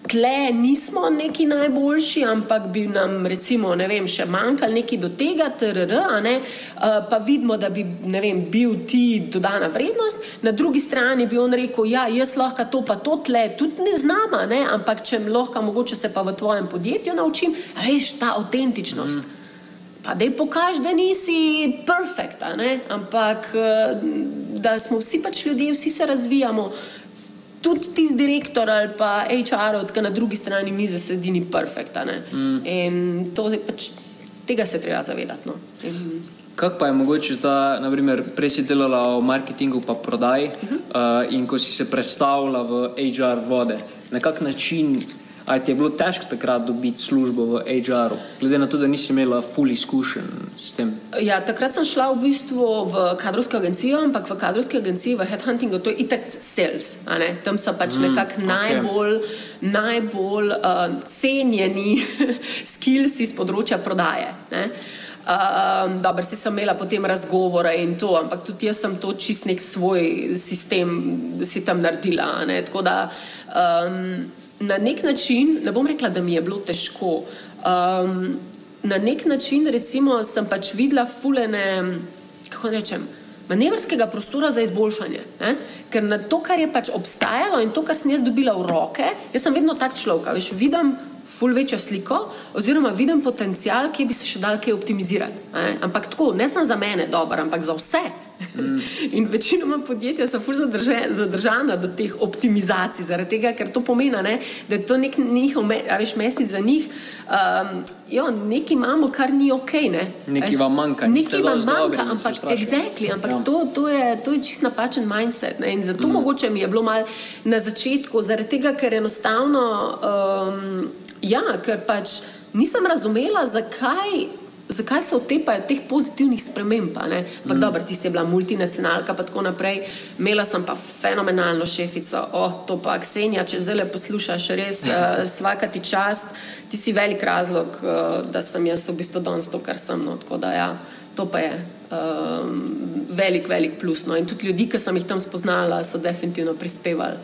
tle nismo neki najboljši, ampak bi nam recimo, ne vem, še manjkalo nekaj do tega, trr, ne, uh, pa vidimo, da bi vem, bil ti dodana vrednost. Na drugi strani bi on rekel, ja, jaz lahko to pa to tle tudi ne znam, ne, ampak če lahko, mogoče se pa v tvojem podjetju naučim, veš, ta avtentičnost. Mm. Pa da je pokaž, da nisi perfekt, ampak da smo vsi pač ljudje, vsi se razvijamo tudi tisti direktor ali pa HR-ovc, ki na drugi strani mize sedi, ni perfekta. Mm. In to je pač tega se treba zavedati. No. Kako pa je mogoče, da prej si delala v marketingu, pa prodaji, uh -huh. uh, in ko si se predstavljala v HR vode, na kak način Ali ti je bilo težko takrat dobiti službo v HR-u, glede na to, da nisi imela full izkušenj s tem? Ja, takrat sem šla v bistvu v kadrovsko agencijo, ampak v kadrovski agenciji, v headhuntingu, to je itek sales. Tam so pač mm, nekako okay. najbolj, najbolj uh, cenjeni skills iz področja prodaje. Ne? Um, dobro, si sem imela potem razgovore in to, ampak tudi jaz sem to čist nek svoj sistem si tam naredila. Tako da um, na nek način, ne bom rekla, da mi je bilo težko. Um, na nek način, recimo, sem pač videla fulene, kako rečem, manevrskega prostora za izboljšanje. Ne? Ker na to, kar je pač obstajalo in to, kar sem jaz dobila v roke, jaz sem vedno tak človek, veš, vidim. Ful večjo sliko, oziroma vidim potencial, ki bi se še dal kaj optimizirati. Ne? Ampak tako, ne samo za mene, dobro, ampak za vse. Mm. In večinoma podjetja so fully zadržana do teh optimizacij, zaradi tega, ker to pomeni, ne, da je to nek njihov, a veš, mesec za njih. Um, jo, nekaj imamo, kar ni ok. Ne. Nekaj vam manjka, nekaj vam manjka, ampak, exactly, ampak ja. to, to je, je čist napačen mindset. Ne. In zato mm. mogoče mi je bilo mal na začetku, zaradi tega, ker enostavno, um, ja, ker pač nisem razumela, zakaj zakaj se otepajo teh pozitivnih sprememb. Ampak mm. dobro, tiste je bila multinacionalka, pa tako naprej. Imela sem pa fenomenalno šefico, oh, to pa Ksenija, če zdaj le poslušaš, res uh, svaka ti čast, ti si velik razlog, uh, da sem jaz v bistvu danes to, kar sem. No, tako da ja, to pa je. Um, velik, velik plus. No. In tudi ljudi, ki sem jih tam spoznala, so definitivno prispevali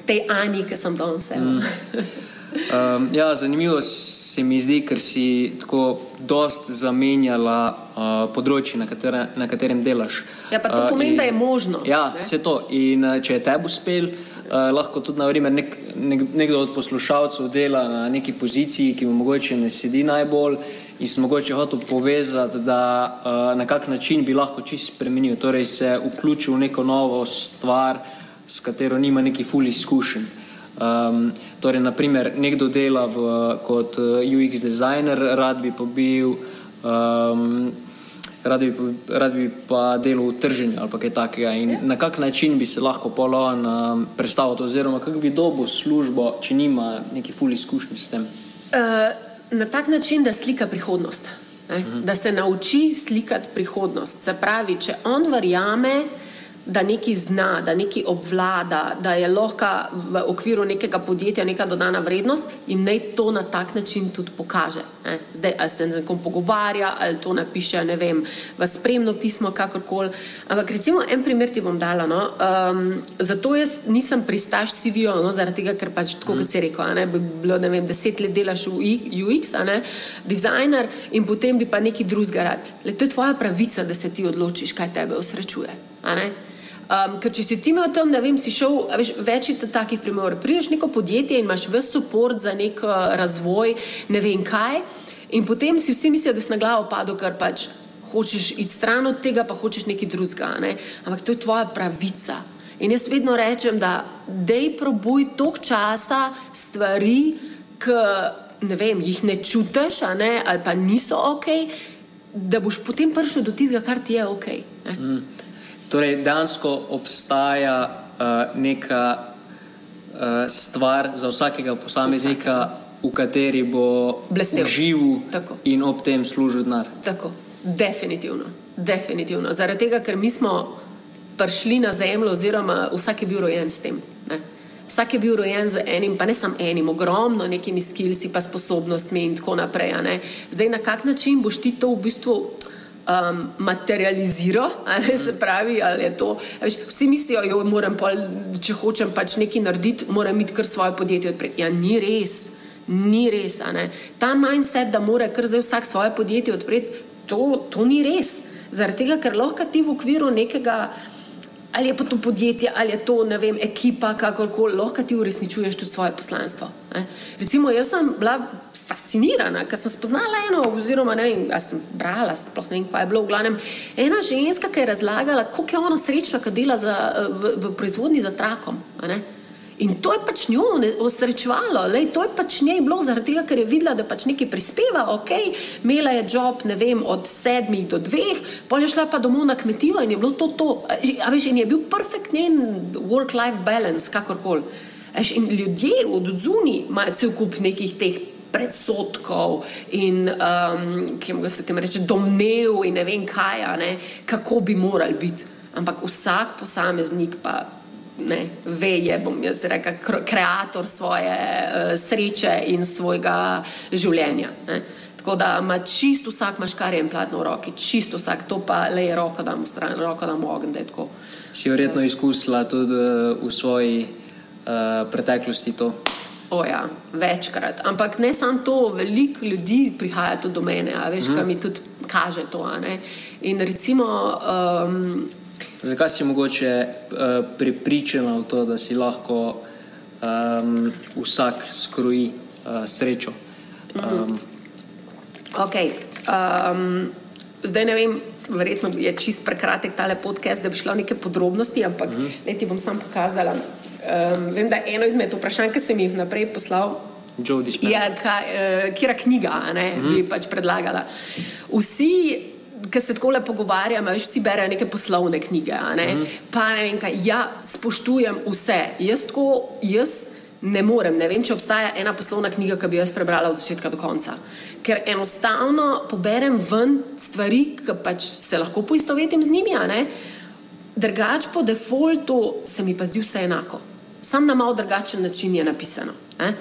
k tej Ani, ki sem danes. Mm. Um, ja, zanimivo se mi zdi, ker si tako dost zamenjala uh, področje, na, katere, na katerem delaš. Ja, pa to uh, pomeni, in, da je možno. Ja, vse to. In uh, če je tebi uspel, uh, lahko tudi naprimer, nek, nek, nekdo od poslušalcev dela na neki poziciji, ki mu mogoče ne sedi najbolj. In sem mogoče hotel povezati, da uh, na kak način bi lahko čisto spremenil, torej se vključil v neko novo stvar, s katero nima neki fully izkušen. Um, Torej, naprimer, nekdo dela v, kot eh, UX designer, rad bi pa bil, um, rad, bi, rad bi pa delal v trženju ali kaj takega. In na kak način bi se lahko polon um, predstavil, oziroma kako bi dobil službo, če nima neki fully izkušnji s tem? Uh, na tak način, da slika prihodnost. Uh mhm. -huh. Da se nauči slikati prihodnost. Se pravi, če on verjame, da nekaj zna, da nekaj obvlada, da je lahko v okviru nekega podjetja neka dodana vrednost in naj to na tak način tudi pokaže. Ne. Zdaj, ali se z nekom pogovarja, ali to napiše, ne vem, v spremno pismo, kakorkoli. Ampak recimo en primer ti bom dala. No. Um, zato jaz nisem pristaš CV-jo, no, zaradi tega, ker pač tako, kot si rekel, ne, bi bilo, ne vem, deset let delaš v UX, ne, dizajner in potem bi pa neki drugega rad. Le, to je tvoja pravica, da se ti odločiš, kaj tebe osrečuje. Um, ker če si ti imel tam, ne vem, si šel, veš, več je takih primerov. Priješ neko podjetje in imaš vse podpor za nek uh, razvoj, ne vem kaj, in potem si vsi mislijo, da si na glavo padel, ker pač hočeš iti stran od tega, pa hočeš nekaj drugega. Ne? Ampak to je tvoja pravica. In jaz vedno rečem, da dej probuj tok časa stvari, ki ne vem, jih ne čutiš, ne, ali pa niso ok, da boš potem prišel do tistega, kar ti je ok. Mm. Torej, dejansko obstaja uh, neka uh, stvar za vsakega posameznika, Vsake. v kateri bo živel in ob tem služil denar. Tako, definitivno. definitivno. Zaradi tega, ker mi smo prišli na zemljo, oziroma vsak je bil rojen s tem. Ne? Vsak je bil rojen z enim, pa ne samo enim, ogromno nekimi skilsi, pa sposobnostmi in tako naprej. Zdaj, na kak način boš ti to v bistvu um, materializiral, se pravi, ali je to. Veš, vsi mislijo, da moram, pol, če hočem pač nekaj narediti, moram imeti kar svoje podjetje odpreti. Ja, ni res, ni res. Ta mindset, da mora kar zdaj vsak svoje podjetje odpreti, to, to ni res. Zaradi tega, ker lahko ti v okviru nekega ali je pa to podjetje, ali je to vem, ekipa, kakorkoli, lahko ti uresničuješ tudi svoje poslanstvo. Ne? Recimo, jaz sem bila fascinirana, ker sem spoznala eno, oziroma ne vem, ali sem brala, sploh ne vem, kaj je bilo v glavnem. Ena ženska, ki je razlagala, kako je ona srečna, ki dela za, v, v proizvodni za trakom. In to je pač njo osrečevalo, Lej, to je pač njej bilo zaradi tega, ker je videla, da pač nekaj prispeva, ok, imela je job, ne vem, od sedmih do dveh, pol je šla pa domov na kmetijo in je bilo to to. A veš, in je bil perfekt njen work-life balance, kakorkoli. In ljudje od zuni imajo cel kup nekih teh predsotkov in, um, ki jim se tem reče, domnev in ne vem kaj, ne, kako bi morali biti. Ampak vsak posameznik pa ne, ve, je, bom jaz rekel, kreator svoje uh, sreče in svojega življenja. Ne. Tako da ima čisto vsak maškar in platno v roki, čisto vsak, to pa le je roko, da mu stran, roko, da mu ogen. Si verjetno izkusila tudi v svoji uh, preteklosti to? O ja, večkrat. Ampak ne samo to, veliko ljudi prihaja tudi do mene, a veš, mm. kaj mi tudi kaže to. In recimo. Um, Zakaj si mogoče uh, pripričana v to, da si lahko um, vsak skroji uh, srečo? Um, okay. um, zdaj ne vem, verjetno je čist prekratek tale podcast, da bi šla v neke podrobnosti, ampak mm -hmm. ne ti bom sam pokazala. Um, vem, da je eno izmed vprašanj, ki sem jih naprej poslal. Ja, kaj, uh, kjera knjiga ne, mm -hmm. bi pač predlagala. Vsi ki se tako lepo pogovarjamo, vsi berejo neke poslovne knjige. Ne? Mm. Pa ne vem, kaj. Ja, spoštujem vse. Jaz tako, jaz ne morem. Ne vem, če obstaja ena poslovna knjiga, ki bi jo jaz prebrala od začetka do konca. Ker enostavno poberem ven stvari, ki pač se lahko poistovetim z njimi. Drugač po defaultu se mi pa zdi vse enako. Sam na malo drugačen način je napisano. Ne?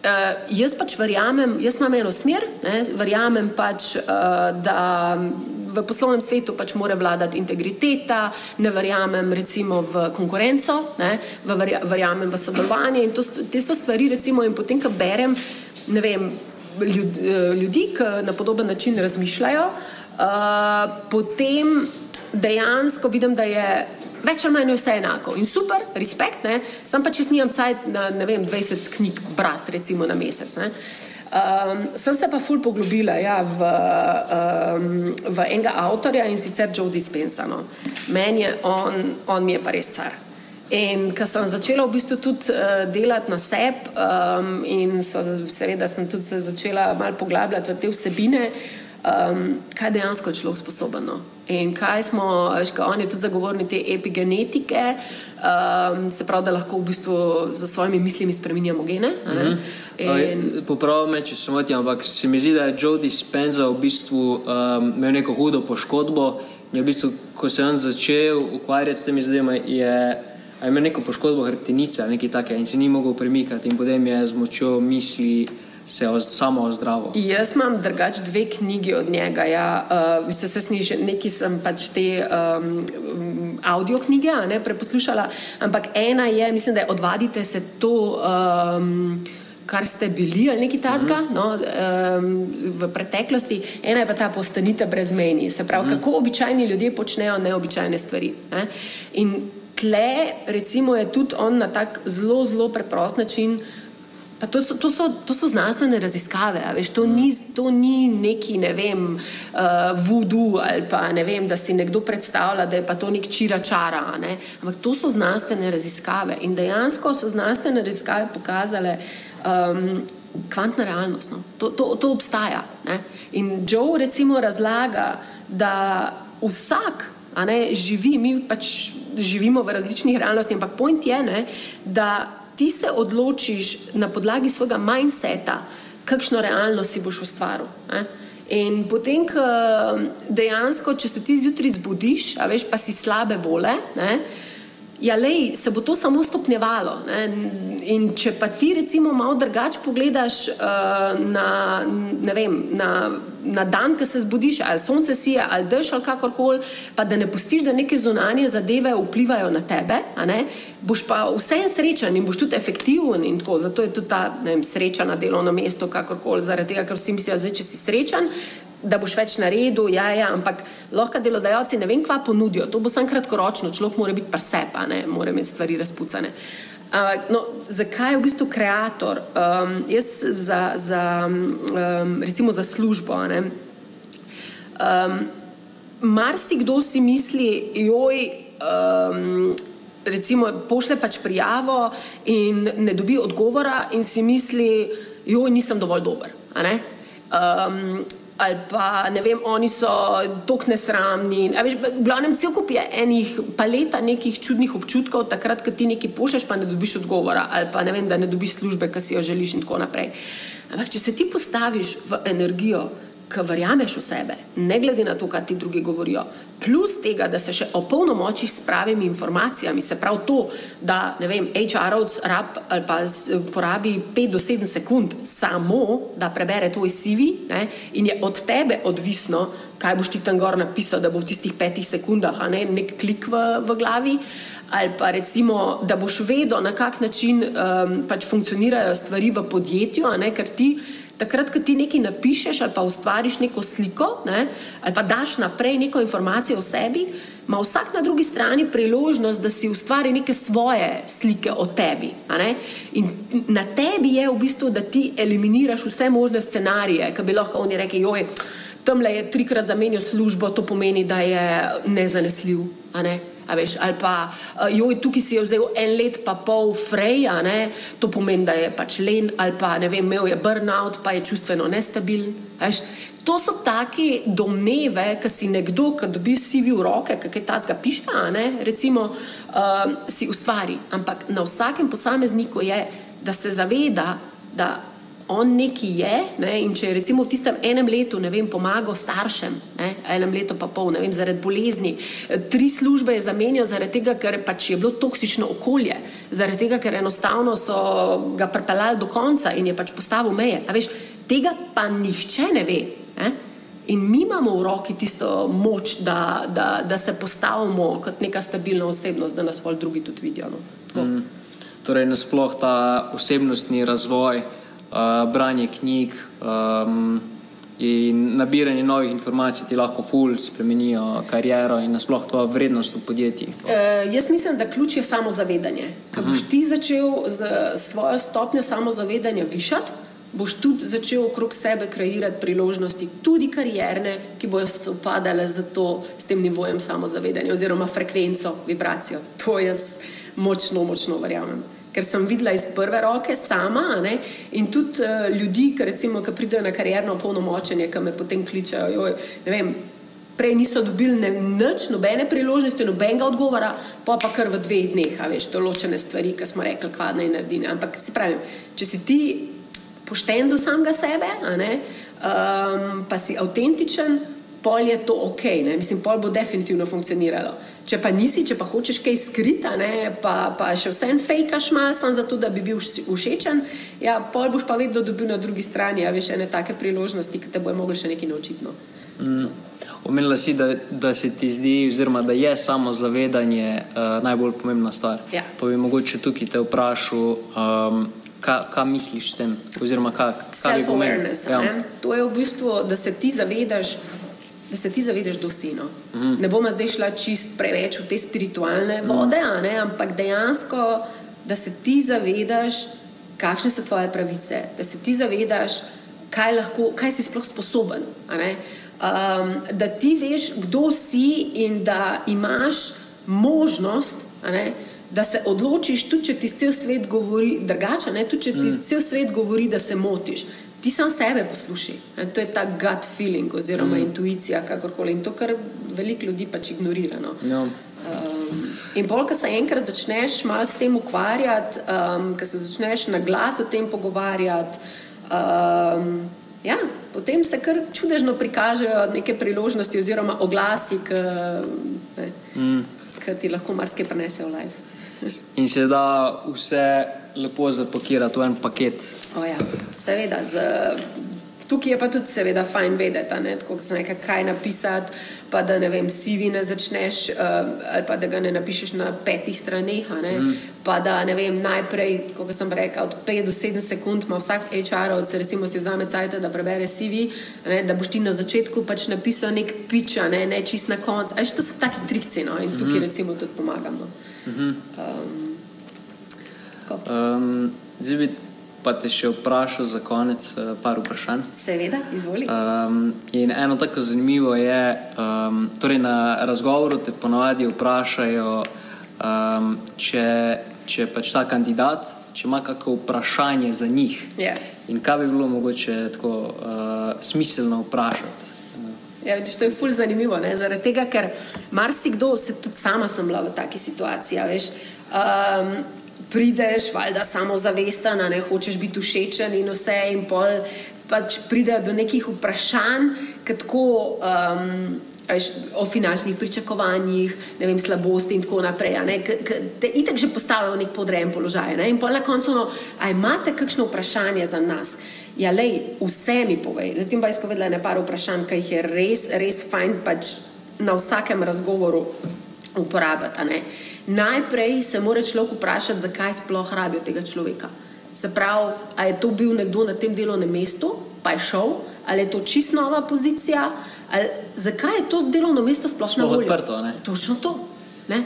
Uh, jaz pač verjamem, jaz imam eno smer, ne, verjamem pač, uh, da v poslovnem svetu pač mora vladati integriteta, ne verjamem recimo v konkurenco, ne, v verja, verjamem v sodelovanje in to, te so stvari, recimo, in potem, ko berem vem, ljud, eh, ljudi, ki na podoben način razmišljajo, uh, potem dejansko vidim, da je več ali manj vse enako in super, respekt, ne? sam pa če snimam cajt na vem, 20 knjig, brat, recimo na mesec. Um, sem se pa ful poglobila ja, v, um, v enega avtorja in sicer Joe Dispensa. No. Meni je on, on mi je pa res car. In ko sem začela v bistvu tudi uh, delati na sebi, um, in so, seveda sem tudi se začela malo poglabljati v te vsebine, um, kaj dejansko je človek sposoben. In kaj smo, veš, kaj on je tudi zagovornik te epigenetike, um, se pravi, da lahko v bistvu za svojimi mislimi spremenjamo gene. Mm -hmm. In... Popravim me, če sem ti, ampak se mi zdi, da je Joe Dispenza v bistvu um, imel neko hudo poškodbo je v bistvu, ko sem začel ukvarjati s temi zadevami, je imel neko poškodbo hrbtenice ali nekaj takega in se ni mogel premikati, in potem je z močjo misli se oz, samo ozdravo. Jaz imam drugače dve knjigi od njega. Ja. Uh, se sniž, neki sem pač te um, audio knjige ne, preposlušala, ampak ena je, mislim, da je odvadite se to. Um, kar ste bili ali nekaj takega mm -hmm. no, um, v preteklosti, ena je pa ta postanite brezmejni. Se pravi, mm -hmm. kako običajni ljudje počnejo neobičajne stvari. Ne? In tle, recimo, je tudi on na tak zelo, zelo preprost način. To so, to, so, to so znanstvene raziskave, veš, to, ni, to ni neki, ne vem, uh, voodoo ali pa ne vem, da si nekdo predstavlja, da je pa to nek čira čara. Ne? Ampak to so znanstvene raziskave in dejansko so znanstvene raziskave pokazale, um, kvantna realnost. No. To, to, to obstaja. Ne. In Joe recimo razlaga, da vsak ne, živi, mi pač živimo v različnih realnostih, ampak point je, ne, da ti se odločiš na podlagi svojega mindseta, kakšno realnost si boš ustvaril. Ne. In potem, ko dejansko, če se ti zjutraj zbudiš, a veš, pa si slabe vole, ne, Ja, lej, se bo to samo stopnjevalo. Ne? In če pa ti, recimo, malo drugače pogledaš uh, na, vem, na, na dan, ki se zbudiš, ali sonce sije, ali dež, ali kakorkoli, pa da ne pustiš, da neke zunanje zadeve vplivajo na tebe, boš pa vse en srečen in boš tudi efektiven. Zato je tudi ta vem, sreča na delovnem mestu, kakorkoli, zaradi tega, ker vsi mislijo, da če si srečen, da boš več naredil, ja, ja, ampak lahko delodajalci ne vem, kva ponudijo. To bo samo kratkoročno, človek mora biti presepa, ne more imeti stvari razpucane. Uh, no, zakaj je v bistvu ustvarjalec? Um, jaz za, za, um, recimo za službo. Um, Marsikdo si misli, joj. Um, Recimo, pošle pač prijavo in ne dobi odgovora, in si misli, joj, nisem dovolj dober. Um, ali pa ne vem, oni so tako nesramni. Veš, v glavnem, cel kup je enih paleta nekih čudnih občutkov, takrat, ko ti nekaj pošleš, pa ne dobiš odgovora, ali pa ne vem, da ne dobiš službe, ki si jo želiš in tako naprej. Ampak, če se ti postaviš v energijo, ki verjameš v sebe, ne glede na to, kaj ti drugi govorijo, plus tega, da se še opolnomočiš s pravimi informacijami, se pravi to, da HR-ovc ali pa porabi 5 do 7 sekund samo, da prebere tvoj CV ne, in je od tebe odvisno, kaj boš ti tam gor napisal, da bo v tistih petih sekundah, ne nek klik v, v glavi. Ali pa recimo, da boš vedel, na kak način um, pač funkcionirajo stvari v podjetju, ne, ker ti takrat, ko ti nekaj napišeš ali pa ustvariš neko sliko ne, ali pa daš naprej neko informacijo o sebi, ima vsak na drugi strani priložnost, da si ustvari neke svoje slike o tebi. In na tebi je v bistvu, da ti eliminiraš vse možne scenarije, ki bi lahko oni rekli, joj. Tam le je trikrat zamenjal službo, to pomeni, da je nezanesljiv. Ne? Veš, ali pa, eh, joj, tukaj si je vzel en let, pa pol freja, ne? to pomeni, da je pač len, ali pa ne vem, imel je burnout, pa je čustveno nestabilen. Veš. To so take domneve, ki si nekdo, ki dobi CV v roke, kaj ta zga piše, ne? recimo, uh, si ustvari. Ampak na vsakem posamezniku je, da se zaveda, da on neki je. Ne, in če je recimo v tistem enem letu vem, pomagal staršem, ne, enem letu pa pol, vem, zaradi bolezni, tri službe je zamenjal, zaradi tega, ker pač je bilo toksično okolje, zaradi tega, ker enostavno so ga pripeljali do konca in je pač postavil meje. Veš, tega pa nihče ne ve. Ne. In mi imamo v roki tisto moč, da, da, da se postavimo kot neka stabilna osebnost, da nas pa drugi tudi vidijo. No. Mm. Torej, nasplošno ta osebnostni razvoj, uh, branje knjig um, in nabiranje novih informacij ti lahko ful spremenijo kariero in nasploh to vrednost v podjetjih. Uh, jaz mislim, da ključ je samozavedanje. Ko boš ti začel z svojo stopnjo samozavedanja višati, boš tudi začel okrog sebe kreirati priložnosti, tudi karierne, ki bojo sopadale z, to, z tem nivojem samozavedanja oziroma frekvenco, vibracijo. To jaz močno, močno verjamem ker sem videla iz prve roke sama ne, in tudi uh, ljudi, ki, recimo, ki pridejo na karjerno polnomočenje, ki me potem kličejo. Joj, vem, prej niso dobili ne, nič, nobene priložnosti, nobenega odgovora, pa pa kar v dveh dneh, a veš, določene stvari, ki smo rekli, kva naj naredi. Ampak se pravi, če si ti pošten do samega sebe, ne, um, pa si avtentičen. pol je to ok, ne? mislim, pol bo definitivno funkcioniralo. Če pa nisi, če pa hočeš kaj skrita, ne, pa, pa še vse en fejkaš malo, samo zato, da bi bil všečen, ja, pol boš pa vedno dobil na drugi strani, a veš, ene take priložnosti, ki te bojo mogli še nekaj naučiti. No. Mm. Omenila si, da, da se ti zdi, oziroma da je samo zavedanje uh, najbolj pomembna stvar. Ja. Pa bi mogoče tukaj te vprašal, um, kaj, kaj misliš s tem? Oziroma, kaj, kaj bi pomenilo? Self-awareness. Ja. To je v bistvu, da se ti zavedaš, da se ti zavedaš do sino. Mm. Ne bomo zdaj šla čist preveč v te spiritualne vode, mm. ne, ampak dejansko, da se ti zavedaš, kakšne so tvoje pravice, da se ti zavedaš, kaj, lahko, kaj si sploh sposoben. Um, da ti veš, kdo si in da imaš možnost, ne, da se odločiš, tudi če ti cel svet govori drugače, tudi če ti mm. cel svet govori, da se motiš ti sam sebe poslušaj. To je ta gut feeling oziroma mm. intuicija, kakorkoli. In to, kar veliko ljudi pač ignorira. No. No. Um, in bolj, ko se enkrat začneš malo s tem ukvarjati, um, ko se začneš na glas o tem pogovarjati, um, ja, potem se kar čudežno prikažejo neke priložnosti oziroma oglasi, ki mm. ti lahko marsikaj prenesejo v life. In se da vse lepo zapakirati v en paket. Ja, seveda, z, tukaj je pa tudi, seveda, fajn vedeti, ne, nekaj, kaj napisati. Pa da ne vem, sivi ne začneš, uh, ali pa da ga ne napišeš na petih straneh. Mm. Pa da ne vem, najprej, kot sem rekel, od 5 do 7 sekund ima vsak HR-ovc, recimo si vzame cajt, da prebere sivi, ne, da boš ti na začetku pač napisal nek pič, ne, ne čist na koncu. Aj, to so taki trikci no, in tukaj mm. recimo tudi pomagam. No. Mm -hmm. um, Um, zdaj bi pa te še vprašal za konec uh, par vprašanj. Seveda, izvoli. Um, in eno tako zanimivo je, um, torej na razgovoru te ponovadi vprašajo, um, če, če pač ta kandidat, če ima kakšno vprašanje za njih. Yeah. In kaj bi bilo mogoče tako uh, smiselno vprašati? Ja, vidiš, to je fully zanimivo, ne? zaradi tega, ker marsikdo, se tudi sama sem bila v taki situaciji. Um, prideš, valjda samozavesten, ne hočeš biti všečen in vse, in pol pač pride do nekih vprašanj, kako um, veš, o finančnih pričakovanjih, ne vem, slabosti in tako naprej. Te itek že postavijo v nek podrejen položaj. Ne? In pol na koncu, no, a imate kakšno vprašanje za nas? Ja, lej, vse mi povej. Zdaj pa izpovedala nekaj vprašanj, ki jih je res, res fajn pač na vsakem razgovoru uporabljati najprej se mora človek vprašati, zakaj sploh rabijo tega človeka. Se pravi, ali je to bil nekdo na tem delovnem mestu, pa je šel, ali je to čist nova pozicija, ali zakaj je to delovno mesto sploh na voljo. Odprto, Točno to. Ne?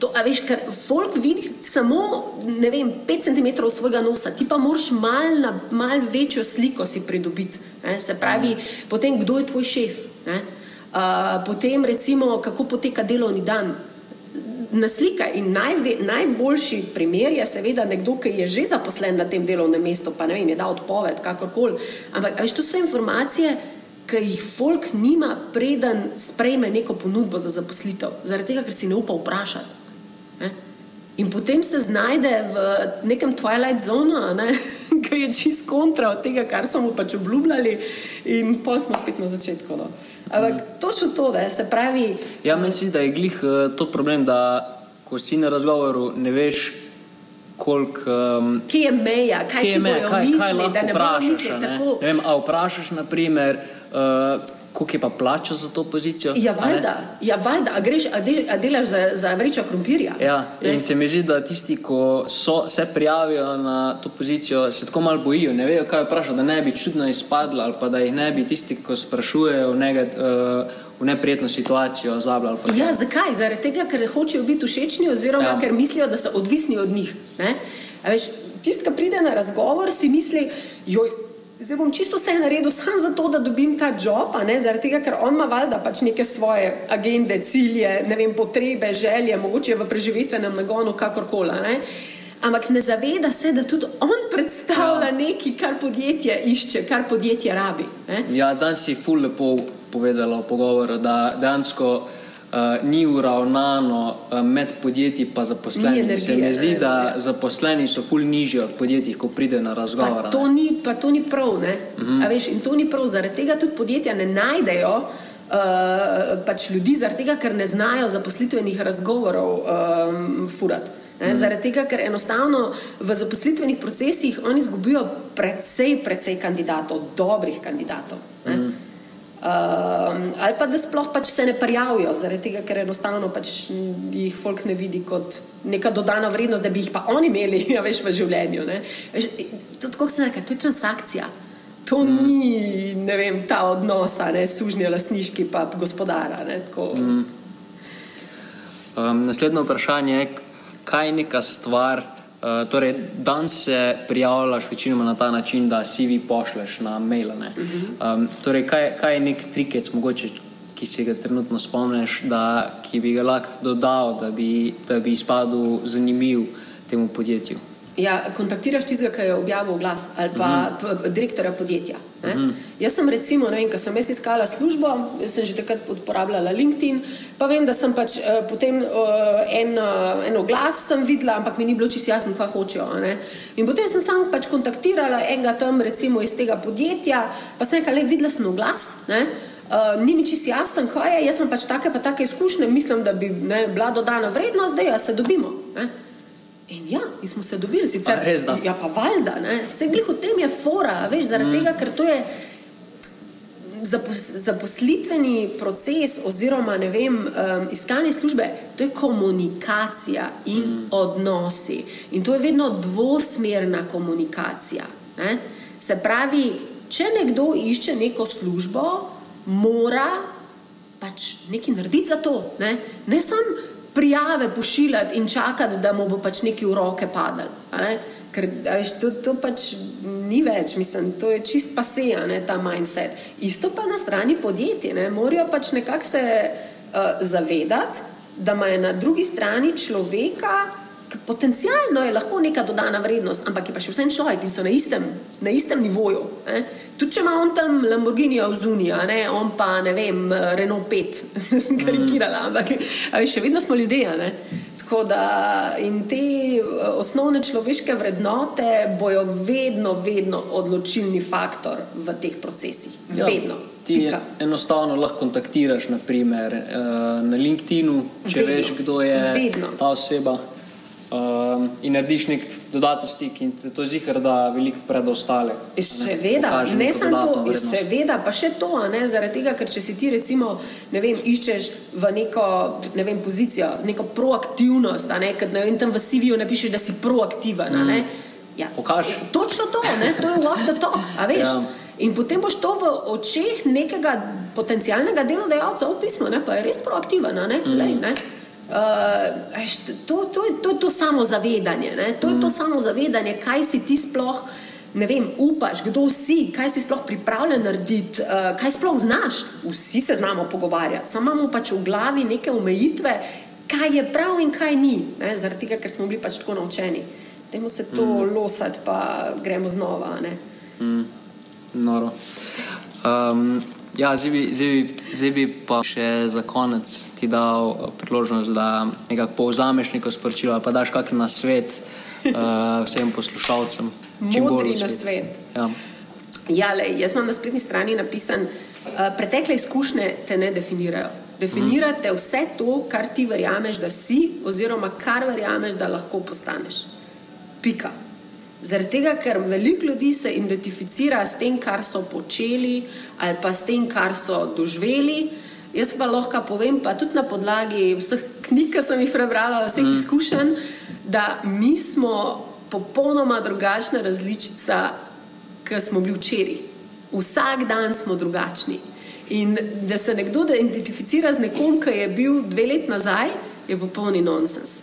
To, a veš, ker folk vidi samo, ne vem, 5 cm svojega nosa, ti pa moraš malo mal večjo sliko si pridobiti. Ne? Se pravi, mm. potem kdo je tvoj šef, uh, potem recimo, kako poteka delovni dan, naslika in najve, najboljši primer je seveda nekdo, ki je že zaposlen na tem delovnem mestu, pa ne vem, je dal odpoved, kakorkoli. Ampak veš, to so informacije, ki jih folk nima, preden sprejme neko ponudbo za zaposlitev, zaradi tega, ker si ne upa vprašati. Ne? In potem se znajde v nekem Twilight Zonu, ne? ki je čist kontra od tega, kar smo mu pač obljubljali, in pa smo spet na začetku. No? Ampak mm. Točno to, da se pravi. Ja, mislim, da je glih uh, to problem, da ko si na razgovoru, ne veš, koliko. Um, kje je meja, kaj je meja, kaj, misli, kaj lahko da ne vprašaš. Misli, ne? Ne vem, a vprašaš, naprimer. Uh, Koliko je pa plača za to pozicijo? Ja, valjda, ja, valjda. A, greš, a, del, a delaš za, za vrečo krompirja. Ja, in se mi zdi, da tisti, ki se prijavijo na to pozicijo, se tako malo bojijo, ne vejo, kaj vprašati, da ne bi čudno izpadla ali pa da jih ne bi tisti, ki sprašujejo v, negat, uh, v neprijetno situacijo zvabljali. Ja, zakaj? Zaradi tega, ker hočejo biti všečni oziroma ja. ker mislijo, da so odvisni od njih. Tisti, ki pride na razgovor, si misli, joj. Zdaj bom čisto vse naredil samo zato, da dobim ta job, zaradi tega, ker on ima valjda pač neke svoje agende, cilje, ne vem, potrebe, želje, mogoče v preživitvenem nagonu, kakorkoli. Ne? Ampak ne zaveda se, da tudi on predstavlja ja. nekaj, kar podjetje išče, kar podjetje rabi. Ne? Ja, danes si ful lepo povedala v pogovoru, da dejansko uh, ni uravnano uh, med podjetji in zaposlenimi. Se mi zdi, da zaposleni so pol nižji od podjetij, ko pride na razgovor. Pa to, ni, pa to ni prav. Uh mhm. -huh. veš, in to ni prav, zaradi tega tudi podjetja ne najdejo. uh, pač ljudi, zaradi tega, ker ne znajo zaposlitvenih razgovorov um, furati. Ne, zaradi tega, ker enostavno v zaposlitvenih procesih oni izgubijo precej, precej kandidatov, dobrih kandidatov. Mm. Uh, ali pa da sploh pač se ne prijavijo, zaradi tega, ker enostavno pač jih folk ne vidi kot neka dodana vrednost, da bi jih pa oni imeli ja, veš, v življenju. Veš, to, kot se reče, to je transakcija. To mm. ni vem, ta odnos, ne sužnje, lastniški, pa gospodara. Ne, mm. um, naslednje vprašanje je, kaj je neka stvar. Uh, torej, dan se prijavljaš večinoma na ta način, da si vi pošleš na mail. Um, torej, kaj, kaj je nek trikec, mogoče, ki si ga trenutno spomniš, da, ki bi ga lahko dodal, da bi, da bi izpadel zanimiv temu podjetju? Ja, kontaktiraš tistega, ki je objavil glas ali pa uh -huh. direktorja podjetja. Uh mhm. -huh. Jaz sem, recimo, vem, ko sem jaz iskala službo, sem že takrat uporabljala LinkedIn, pa vem, da sem pač uh, potem uh, en, uh, en oglas sem videla, ampak mi ni bilo čisto jasno, kaj hočejo. In potem sem sam pač kontaktirala enega tam, recimo iz tega podjetja, pa sem rekla, le videla sem oglas. Ne? Uh, ni mi čisto jasno, kaj je. Jaz imam pač take, pa take izkušnje, mislim, da bi ne, bila dodana vrednost, da se dobimo. Ne? In ja, in smo se dobili, sicer A, res, ja, pa valjda, vse glih v tem je fora, veš, zaradi mm. tega, ker to je zapos, zaposlitveni proces oziroma ne vem, um, iskanje službe, to je komunikacija in mm. odnosi. In to je vedno dvosmerna komunikacija. Ne? Se pravi, če nekdo išče neko službo, mora pač nekaj narediti za to. Ne, ne samo prijave pošiljati in čakati, da mu bo pač neki v roke padel. Ker veš, to, to pač ni več, mislim, to je čist paseja, ne, ta mindset. Isto pa na strani podjetij, ne, morajo pač nekako se uh, zavedati, da ima na drugi strani človeka, potencialno je lahko neka dodana vrednost, ampak je pa še vsem človek, ki so na istem, na istem nivoju. Ne. Tudi če ima on tam Lamborghini Avzunija, on pa ne vem, Renault 5, sem karikirala, ampak še vedno smo ljudje. Ne. Tako da in te eh, osnovne človeške vrednote bojo vedno, vedno odločilni faktor v teh procesih. Ja, vedno. Ti Pika. enostavno lahko kontaktiraš, naprimer eh, na LinkedIn, če vedno. veš, kdo je vedno. ta oseba um, in narediš nek dodatni stik in to zihar, da veliko pred ostale. Seveda, ne, ne samo to, vrednost. seveda, pa še to, ne, zaradi tega, ker če si ti recimo, ne vem, iščeš v neko, ne vem, pozicijo, neko proaktivnost, ne, kad, ne vem, tam v CV-ju napišeš, da si proaktiven, mm. ne. Ja, točno to, ne, to je walk the talk, a veš. Ja. In potem boš to v očeh nekega potencialnega delodajalca opisal, pa je res proaktiven. Ne? Mm. Lej, ne? Uh, to, to, to je to samozavedanje, ne? to je to mm. samozavedanje, kaj si ti sploh, ne vem, upaš, kdo si, kaj si sploh pripravljen narediti, uh, kaj sploh znaš. Vsi se znamo pogovarjati, samo imamo pač v glavi neke omejitve, kaj je prav in kaj ni, ne? zaradi tega, ker smo bili pač tako naučeni. Dajmo se to mm. losati, pa gremo znova. Mm. Noro. Um, Ja, zdaj bi, zdaj, zdaj bi pa še za konec ti dal eh, priložnost, da nekako povzameš neko sporočilo ali pa daš kakšen na svet uh, vsem poslušalcem. Modri na svet. Ja. Ja, le, jaz imam na spletni strani napisan, uh, pretekle izkušnje te ne definirajo. Definirate mm. vse to, kar ti verjameš, da si, oziroma kar verjameš, da lahko postaneš. Pika. Zaradi tega, ker veliko ljudi se identificira s tem, kar so počeli, ali pa s tem, kar so doživeli. Jaz pa lahko povem, pa tudi na podlagi vseh knjig, ki sem jih prebrala, vseh mm. izkušenj, da mi smo popolnoma drugačna različica, kot smo bili včeraj. Vsak dan smo drugačni. In da se nekdo identificira z nekom, ki je bil dve leti nazaj, je popolni nonsens.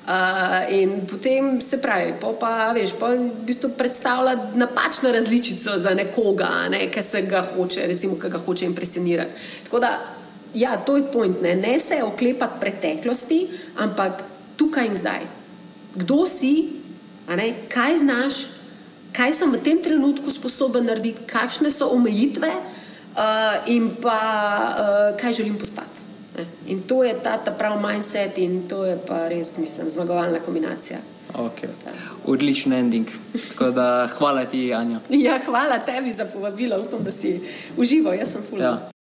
Uh, in potem se pravi, pa, pa veš, pa v bistvu predstavlja napačno različico za nekoga, ne, ki se ga hoče, recimo, ki ga hoče impresionirati. Tako da, ja, to je point, ne, ne se oklepati preteklosti, ampak tukaj in zdaj. Kdo si, ne, kaj znaš, kaj sem v tem trenutku sposoben narediti, kakšne so omejitve uh, in pa uh, kaj želim postati. In to je ta, ta pravi mindset, in to je pa res, mislim, zmagovalna kombinacija. Okay. Odličen ending. Da, hvala ti, Anja. Ja, hvala tebi za povabilo, upam, da si užival, jaz sem fulano. Ja.